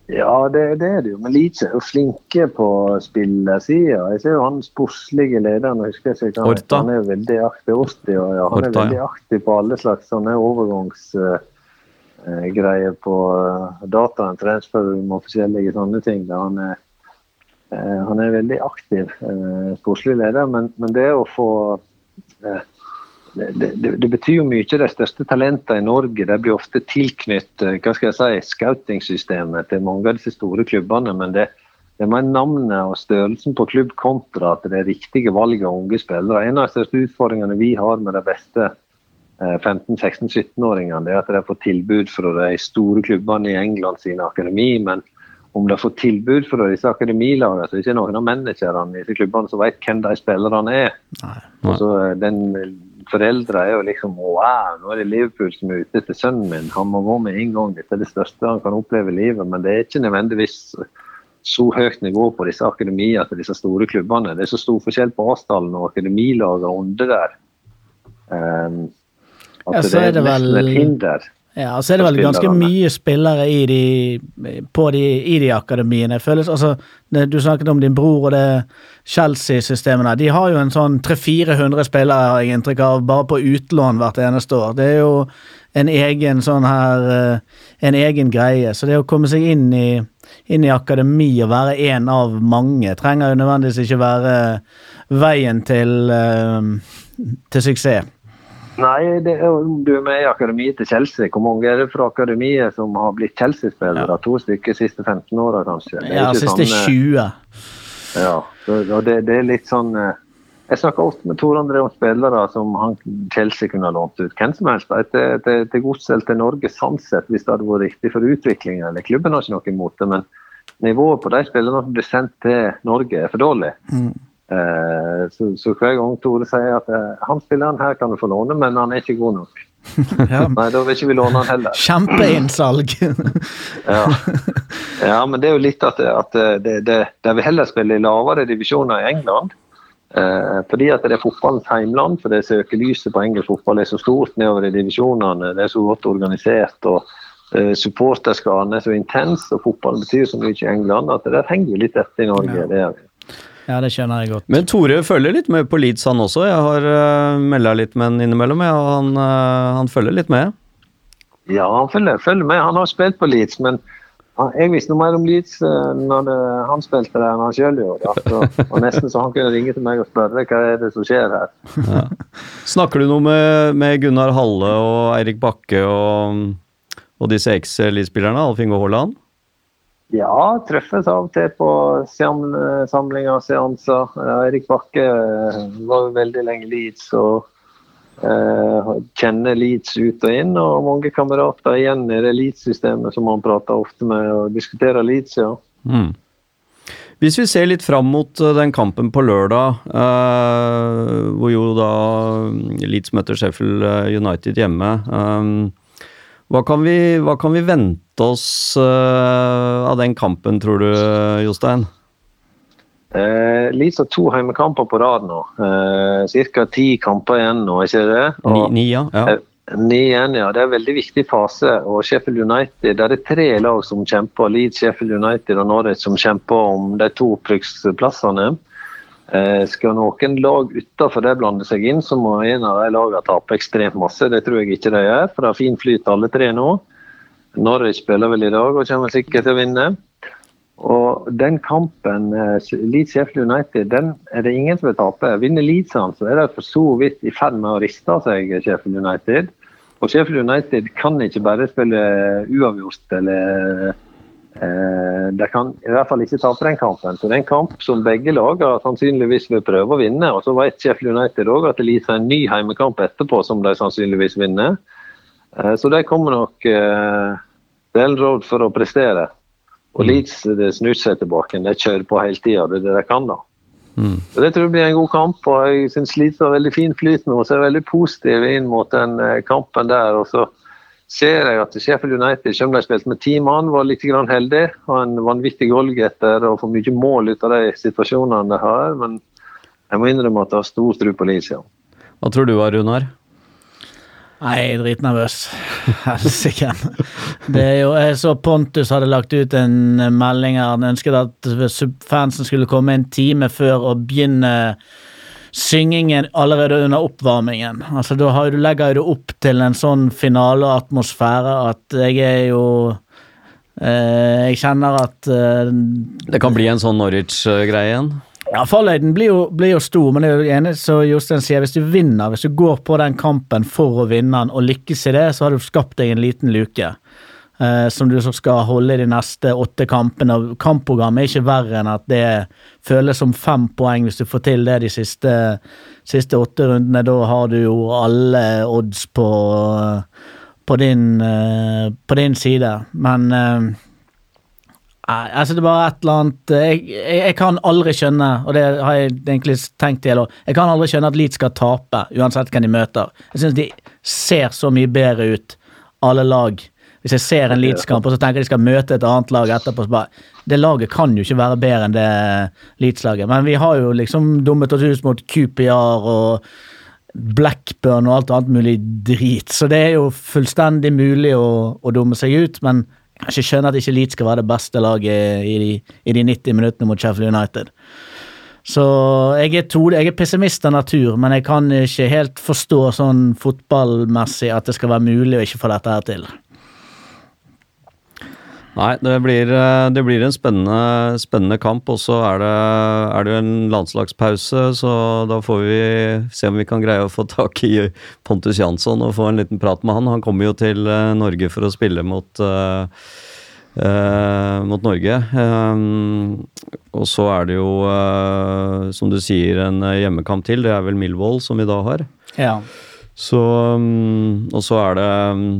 Ja, det, det er det jo. Men Leeds er jo flinke på spillersida. Jeg ser jo han sportslige lederen, jeg husker ikke han. Han er jo veldig aktiv. Orti, og ja, han Orta, er veldig aktiv på alle slags sånne overgangsgreier på uh, dataen, transferroom og forskjellige sånne ting. Han er, uh, han er veldig aktiv uh, sportslig leder, men, men det å få eh, det, det, det betyr jo mye. De største talentene i Norge de blir ofte tilknyttet hva skal jeg si, scouting-systemet til mange av disse store klubbene. Men det, det er mer navnet og størrelsen på klubb kontra at det er riktige valg av unge spillere. En av de største utfordringene vi har med de beste eh, 15-16-17-åringene, er at de får tilbud fra de store klubbene i England sine akademi. men om de får tilbud fra disse akademilagene, så er det ikke noen av managerne i disse klubbene som vet hvem de spillerne er. Og så eh, den Foreldre er jo liksom Wow, nå er det Liverpool som er ute etter sønnen min. Han må gå med en gang. Dette er det største han kan oppleve i livet. Men det er ikke nødvendigvis så høyt nivå på disse akademiene til disse store klubbene. Det er så stor forskjell på Asdalen og akademilagene under der. Um, at Ja, det er det er vel- et hinder. Ja, og så er det vel ganske mye spillere i de, på de, i de akademiene. Føles, altså, det, du snakket om din bror og det Chelsea-systemet der. De har jo en sånn 300-400 spillere, har jeg inntrykk av, bare på utlån hvert eneste år. Det er jo en egen sånn her eh, En egen greie. Så det å komme seg inn i, inn i akademi og være en av mange, trenger jo nødvendigvis ikke være veien til, eh, til suksess. Nei, det er, du er med i akademiet til Chelsea, hvor mange er det fra akademiet som har blitt Chelsea-spillere? To stykker de siste 15 åra, kanskje? Det er Ja, siste sånn, eh, 20. Ja, så- og det, det er litt sånn eh, Jeg snakker ofte med Tor André om spillere som han Chelsea kunne ha lånt ut. Hvem som helst til, til, til Godset eller til Norge sannsett hvis det hadde vært riktig for utviklingen. Eller klubben har ikke noe imot det, men nivået på de spillerne som blir sendt til Norge, er for dårlig. Eh, så, så hver gang Tore sier at eh, han spilleren her kan du få låne, men han er ikke god nok. (laughs) Ja. Nei, da vil ikke vi låne han heller. (laughs) Kjempeinnsalg. (laughs) Ja. ja, men det er jo litt at, at det, det, de vil heller spille i lavere divisjoner i England. Eh, fordi at det er fotballens heimland, for det søkelyset på engelsk fotball er så stort nedover i divisjonene. Det er så godt organisert. og eh, Supporterskaren er så intens, og fotballen betyr så mye i England at det der henger litt etter i Norge. Det er, Ja, det skjønner jeg godt. Men Tore følger litt med på Leeds, han også. Jeg har uh, melda litt med han innimellom, ja, og han, uh, han følger litt med. ja, han følger, følger med. Han har spilt på Leeds, men han, jeg visste noe mer om Leeds uh, når det, han spilte der enn han sjøl gjorde. Altså, og nesten så han kunne ringe til meg og spørre hva er det som skjer her. Snakker du noe med, med Gunnar Halle og Eirik Bakke og, og disse eks-Leeds-spillerne, Alf Inge Haaland? Ja, treffes av og til på samlinger og seanser. Erik Eirik Bakke eh, var jo veldig lenge Leeds og eh, kjenner Leeds ut og inn. Og mange kamerater igjen i det Leeds-systemet som han prater ofte med og diskuterer Leeds, ja. Mm. Hvis vi ser litt fram mot eh, den kampen på lørdag, eh, hvor jo da Leeds møter Sheffield eh, United hjemme. eh, hva, kan vi, hva kan vi vente oss uh, av den kampen, tror du, Jostein? Eh, Leeds har to heimekamper på rad nå. Eh, Ca. ti kamper igjen nå, ikke det? Ni, Og, ni ja. ja. eh, Niende, ja. Det er en veldig viktig fase. og Sheffield United, Det er tre lag som kjemper. Leeds, Sheffield United og Norwich som kjemper om de to opprykksplassene. Eh, skal noen lag utenfor det blande seg inn, så må en av de lagene tape ekstremt masse. Det tror jeg ikke de gjør, for det har fin flyt alle tre nå. Norwich spiller vel i dag og kommer sikkert til å vinne. Og den kampen, eh, Leeds Sheffield United, den er det ingen som vil tape. Vinner Leeds han, så er de for så vidt i ferd med å riste seg Sheffield United. Og Sheffield United kan ikke bare spille uavgjort eller eh, De kan i hvert fall ikke tape den kampen. Så det er en kamp som begge lag sannsynligvis vil prøve å vinne. Og så vet Sheffield United òg at Leeds har en ny heimekamp etterpå som de sannsynligvis vinner. Eh, så de kommer nok eh, vel råd for å prestere. Og Mm. Leeds det snur seg tilbake. De kjører på hele tida. Det er det de kan, da. Mm. Så Det tror jeg blir en god kamp. og Jeg syns Leeds har veldig fin flyt nå. Så jeg er veldig positiv inn mot den eh, kampen der. og så ser jeg at Sheffield United, selv om de spilte med ti mann, var litt grann heldig. Har en vanvittig goalgetter og får mye mål ut av de situasjonene de har. Men jeg må innrømme at jeg har stor tro på Leeds, ja. Hva tror du, Runar? Nei, jeg er dritnervøs. (laughs) Helsike. Jeg så Pontus hadde lagt ut en melding her. Han ønsket at fansen skulle komme en time før og begynne syngingen allerede under oppvarmingen. Altså Da har du, legger du opp til en sånn finaleatmosfære at jeg er jo eh, Jeg kjenner at eh, Det kan bli en sånn Norwich-greie igjen? Ja, fallhøyden blir jo, blir jo stor, men det er jo enig som Jostein sier. Hvis du vinner, hvis du går på den kampen for å vinne den og lykkes i det, så har du skapt deg en liten luke. eh, som du skal holde i de neste åtte kampene. Og Kampprogrammet er ikke verre enn at det føles som fem poeng hvis du får til det de siste, siste åtte rundene. Da har du jo alle odds på, på, din, eh, på din side. Men eh, Nei, altså det er bare et eller annet jeg, jeg, jeg kan aldri skjønne, og det har jeg egentlig tenkt til jeg kan aldri skjønne at Leeds skal tape, uansett hvem de møter. Jeg synes de ser så mye bedre ut, alle lag. Hvis jeg ser en Leeds-kamp og så tenker jeg de skal møte et annet lag etterpå, så bare Det laget kan jo ikke være bedre enn det Leeds-laget. Men vi har jo liksom dummet oss ut mot QPR og Blackburn og alt annet mulig drit, så det er jo fullstendig mulig å, å dumme seg ut, men jeg skjønner at ikke Leeds skal være det beste laget i de, i de 90 minuttene mot Sheffield United. Så jeg er, to, jeg er pessimist av natur, men jeg kan ikke helt forstå sånn fotballmessig at det skal være mulig å ikke få dette her til. Nei, det blir, eh, det blir en spennende, spennende kamp, og så er det, er det en landslagspause, så da får vi se om vi kan greie å få tak i Pontus Jansson og få en liten prat med han. Han kommer jo til eh, Norge for å spille mot, uh, eh, mot Norge. Um, og så er det jo, eh, som du sier, en hjemmekamp til. Det er vel Millwall som vi da har. Ja. Så, um, og så er det um,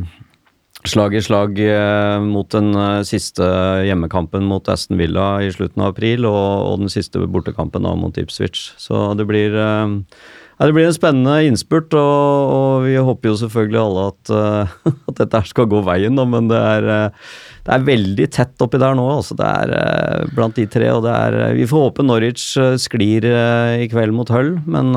slag i slag eh, mot den eh, siste hjemmekampen mot Aston Villa i slutten av april, og, og den siste bortekampen da mot Ipswich. Så det blir, eh, ja, det blir en spennende innspurt, og, og vi håper jo selvfølgelig alle at, (laughs) at dette skal gå veien, da, men det er, det er veldig tett oppi der nå. Altså det er blant de tre, og det er Vi får håpe Norwich sklir i kveld mot Hull, men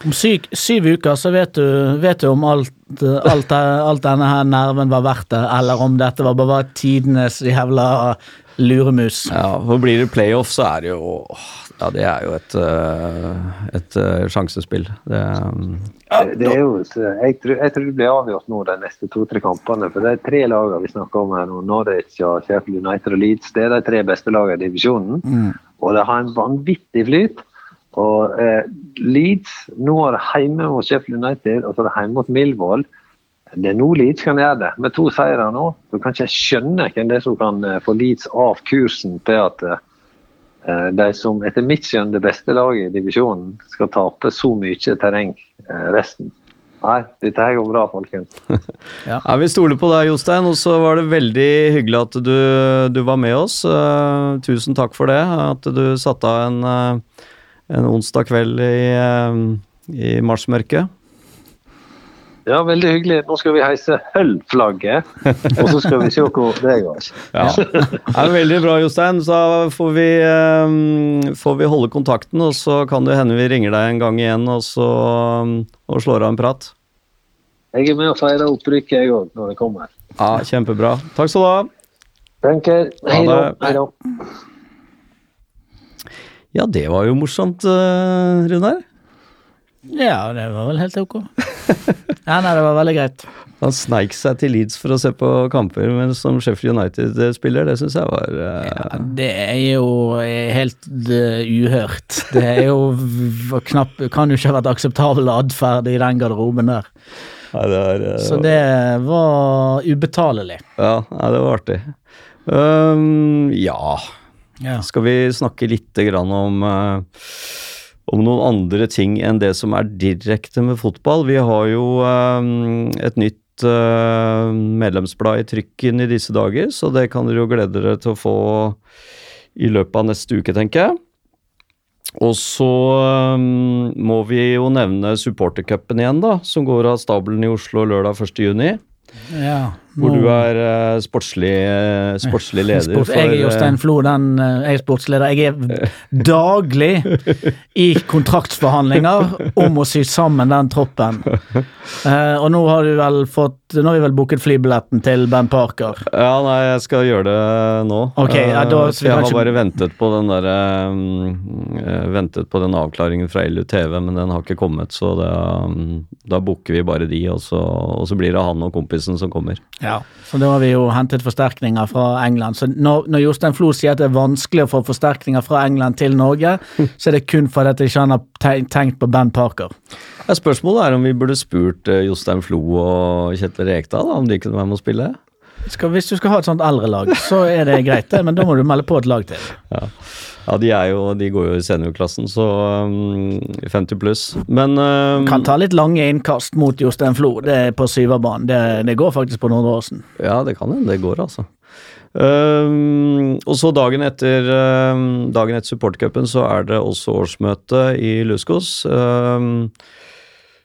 Om syv, syv uker så vet du, vet du om alt, alt, alt denne her nerven var verdt det, eller om dette var bare tidenes jævla luremus. Ja, for blir det playoff, så er det jo Ja, det er jo et, øh, et øh, sjansespill. Det, um, Det, det er jo, jeg, tror, jeg tror det blir avgjort nå de neste to-tre kampene. For det er tre lagene vi snakker om her nå. Norwich, og Sheffield United og Leeds. Det er de tre beste lagene i divisjonen. Og det har en vanvittig flyt. Og eh, Leeds nå er det hjemme mot Sheffield United og så er det hjemme mot Millwall. Det er nå Leeds kan gjøre det. Med to seire nå så kan ikke jeg skjønne hvem det er som kan eh, få Leeds av kursen til at eh, de som etter mitt skjønn det beste laget i divisjonen, skal tape så mye terreng eh, resten. Nei, dette her går bra, folkens. (laughs) ja, Vi stoler på deg, Jostein, og så var det veldig hyggelig at du, du var med oss. Uh, tusen takk for det. At du satte av en, uh, en onsdag kveld i, uh, i marsmørket. Ja, veldig hyggelig. Nå skal vi heise Høllflagget, og så skal vi se hvor det går. (laughs) Ja. Det er veldig bra, Jostein. Så får vi, um, får vi holde kontakten, og så kan det hende vi ringer deg en gang igjen og, så, um, og slår av en prat. Jeg er med og feirer opprykket, jeg òg, når det kommer. Ja, Kjempebra. Takk skal du ha. Tenker, hei da. Ja, det var jo morsomt, eh, Runar. Ja, det var vel helt ok. (laughs) Ja, nei, det var veldig greit. Han sneik seg til Leeds for å se på kamper, men som Sheffield United-spiller, det syns jeg var uh... Ja, det er jo helt eh, uhørt. Det er jo knapp, Kan jo ikke ha vært akseptabel atferd i den garderoben der. Nei, det eh, Så det var ubetalelig. Ja, nei, det var artig. Um, ja, Ja. skal vi snakke litt grann om eh, om noen andre ting enn det som er direkte med fotball. Vi har jo eh, et nytt eh, medlemsblad i trykken i disse dager, så det kan dere jo glede dere til å få i løpet av neste uke, tenker jeg. Og så um, må vi jo nevne supportercupen igjen, da, som går av stabelen i Oslo lørdag 1.6. ja. Hvor du er uh, sportslig, uh, sportslig (laughs) leder Sport, jeg er eh, Jostein Flo, den uh, jeg er sportsleder. Jeg er (laughs) daglig i kontraktsforhandlinger om å sy sammen den troppen. Eh, og nå har du vel fått Nå har vi vel booket flybilletten til Ben Parker. Ja, nei, jeg skal gjøre det nå. Okay, ja, da- Eh, så jeg har ikke- bare ventet på den der eh, Ventet på den avklaringen fra LUTV, men den har ikke kommet, så det, um, da booker vi bare de, og så, og så blir det han og kompisen som kommer. Ja. Så da har vi jo hentet forsterkninger fra England. Så når, når Jostein Flo sier at det er vanskelig å få forsterkninger fra England til Norge, så er det kun fordi at ikke har tenkt på Ben Parker. Ja, spørsmålet er om vi burde spurt eh, Jostein Flo og Kjetil Rekdal om de kunne være med å spille? Skal, hvis du skal ha et sånt eldrelag, så er det greit, det, men da må du melde på et lag til. Ja, ja de, er jo, de går jo i seniorklassen, så um, 50 pluss. Men um, Kan ta litt lange innkast mot Jostein Flo, det er på syverbanen. Det, det går faktisk på Nordre Åsen. Ja, det kan hende det går, altså. Um, og så dagen etter um, Dagen etter supportcupen så er det også årsmøte i Luskos. Um,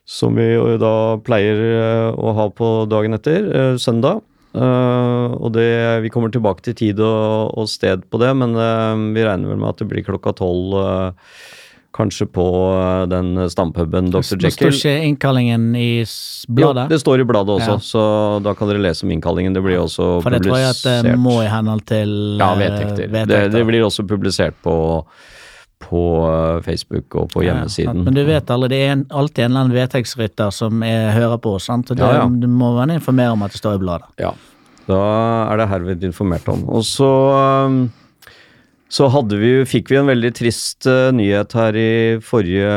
som vi da pleier uh, å ha på dagen etter, uh, søndag. Uh, og det, Vi kommer tilbake til tid og, og sted på det, men uh, vi regner vel med at det blir klokka tolv. Uh, kanskje på den stampuben Dr. Jekyll. Det står ikke innkallingen i bladet? Jo, det står i bladet også, Ja. så da kan dere lese om innkallingen. Det blir også publisert. For det tror jeg at det må i henhold til Ja, eh, vedtekter. Det, det blir også publisert på, på eh, Facebook og på hjemmesiden. Ja, men du vet alle, det er alltid en eller annen vedtektsrytter som er, hører på oss. sant? Og det, Ja, ja. Du må være informere om at det står i bladet. Ja, da er det herved informert om. Og så, um, så vi, fikk vi en veldig trist uh, nyhet her i forrige,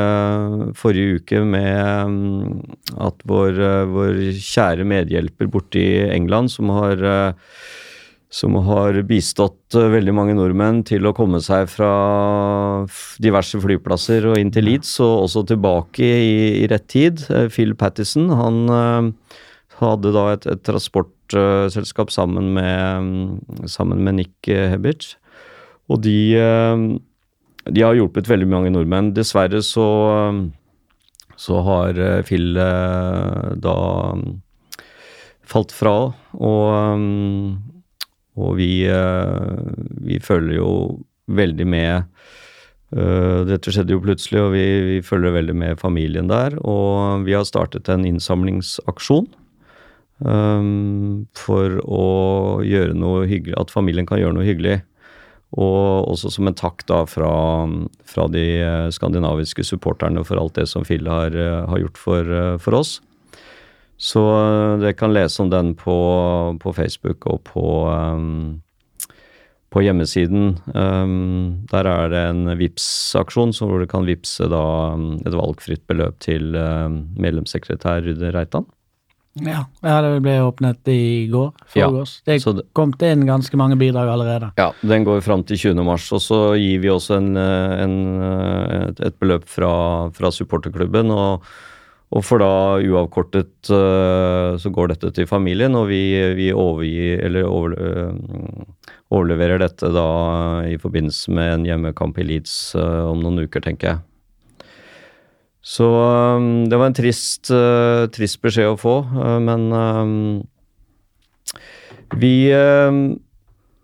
forrige uke med um, at vår, uh, vår kjære medhjelper borte i England, som har uh, som har bistått uh, veldig mange nordmenn til å komme seg fra diverse flyplasser og inn til Leeds, og også tilbake i, i rett tid. Uh, Phil Pattison, han uh, hadde da et, et transportselskap sammen med, mm, sammen med Nick eh, Hebbich. Og de, eh, de har hjulpet veldig mange nordmenn. Dessverre så, eh, så har eh, Phil eh, da mm, falt fra, og, mm, og vi, eh, vi følger jo veldig med. Eh, Dette skjedde jo plutselig, og vi, vi følger veldig med familien der. Og vi har startet en innsamlingsaksjon um, for å gjøre noe hyggelig, at familien kan gjøre noe hyggelig. Og også som en takk da fra, fra de skandinaviske supporterne for alt det som Phil har, har gjort for, for oss. Så eh, dere kan lese om den på, på Facebook og på, um, på hjemmesiden. Um, der er det en Vipps-aksjon hvor du kan vippse da et valgfritt beløp til um, medlemssekretær Rydde Reitan. Ja, det ble åpnet i går. Ja, Forgårs. det så det- kom til inn ganske mange bidrag allerede. Ja, den går fram til 20. mars, og så gir vi også en, en, et, et beløp fra, fra supporterklubben. Og, og for da uavkortet eh, så går dette til familien, og vi, vi overgir, over, eh, overleverer dette da i forbindelse med en hjemmekamp i Leeds eh, om noen uker, tenker jeg. Så det var en trist, trist beskjed å få, men vi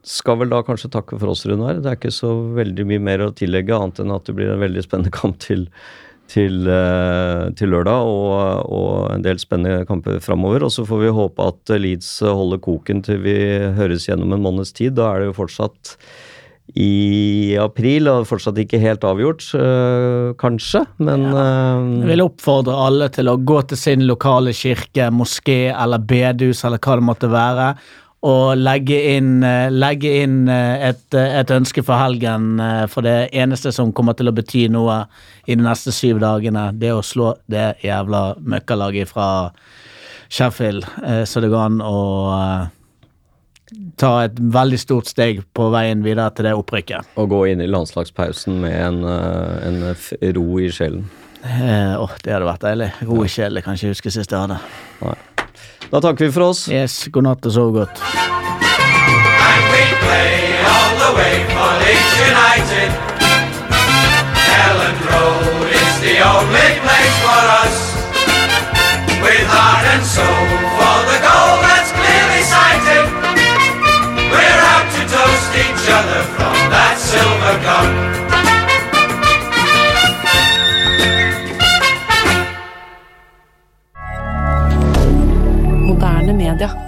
skal vel da kanskje takke for oss, Runar. Det er ikke så veldig mye mer å tillegge, annet enn at det blir en veldig spennende kamp til, til, eh, til lørdag, og, og en del spennende kamper framover. Og så får vi håpe at Leeds holder koken til vi høres gjennom en måneds tid. Da er det jo fortsatt i april, og fortsatt ikke helt avgjort, øh, kanskje, men ja. Jeg vil oppfordre alle til å gå til sin lokale kirke, moské eller bedehus eller hva det måtte være, og legge inn, eh, legge inn eh, et, eh, et ønske for helgen. For det eneste som kommer til å bety noe i de neste syv dagene, det er å slå det jævla møkkalaget fra Sheffield, så det går an å ta et veldig stort steg på veien videre til det opprykket. Og gå inn i landslagspausen med en, en ro i sjelen. Eh, Åh, det hadde vært deilig. Ro i sjelen, kan ikke huske sist jeg hadde. Nei. Da takker vi for oss. Yes, god natt og sov godt. And we play all the way for Leeds United. Elland Road is the only place for us. With heart and soul for the goal that's clearly sighted. We're out to toast each other from that silver cup. Moderne media.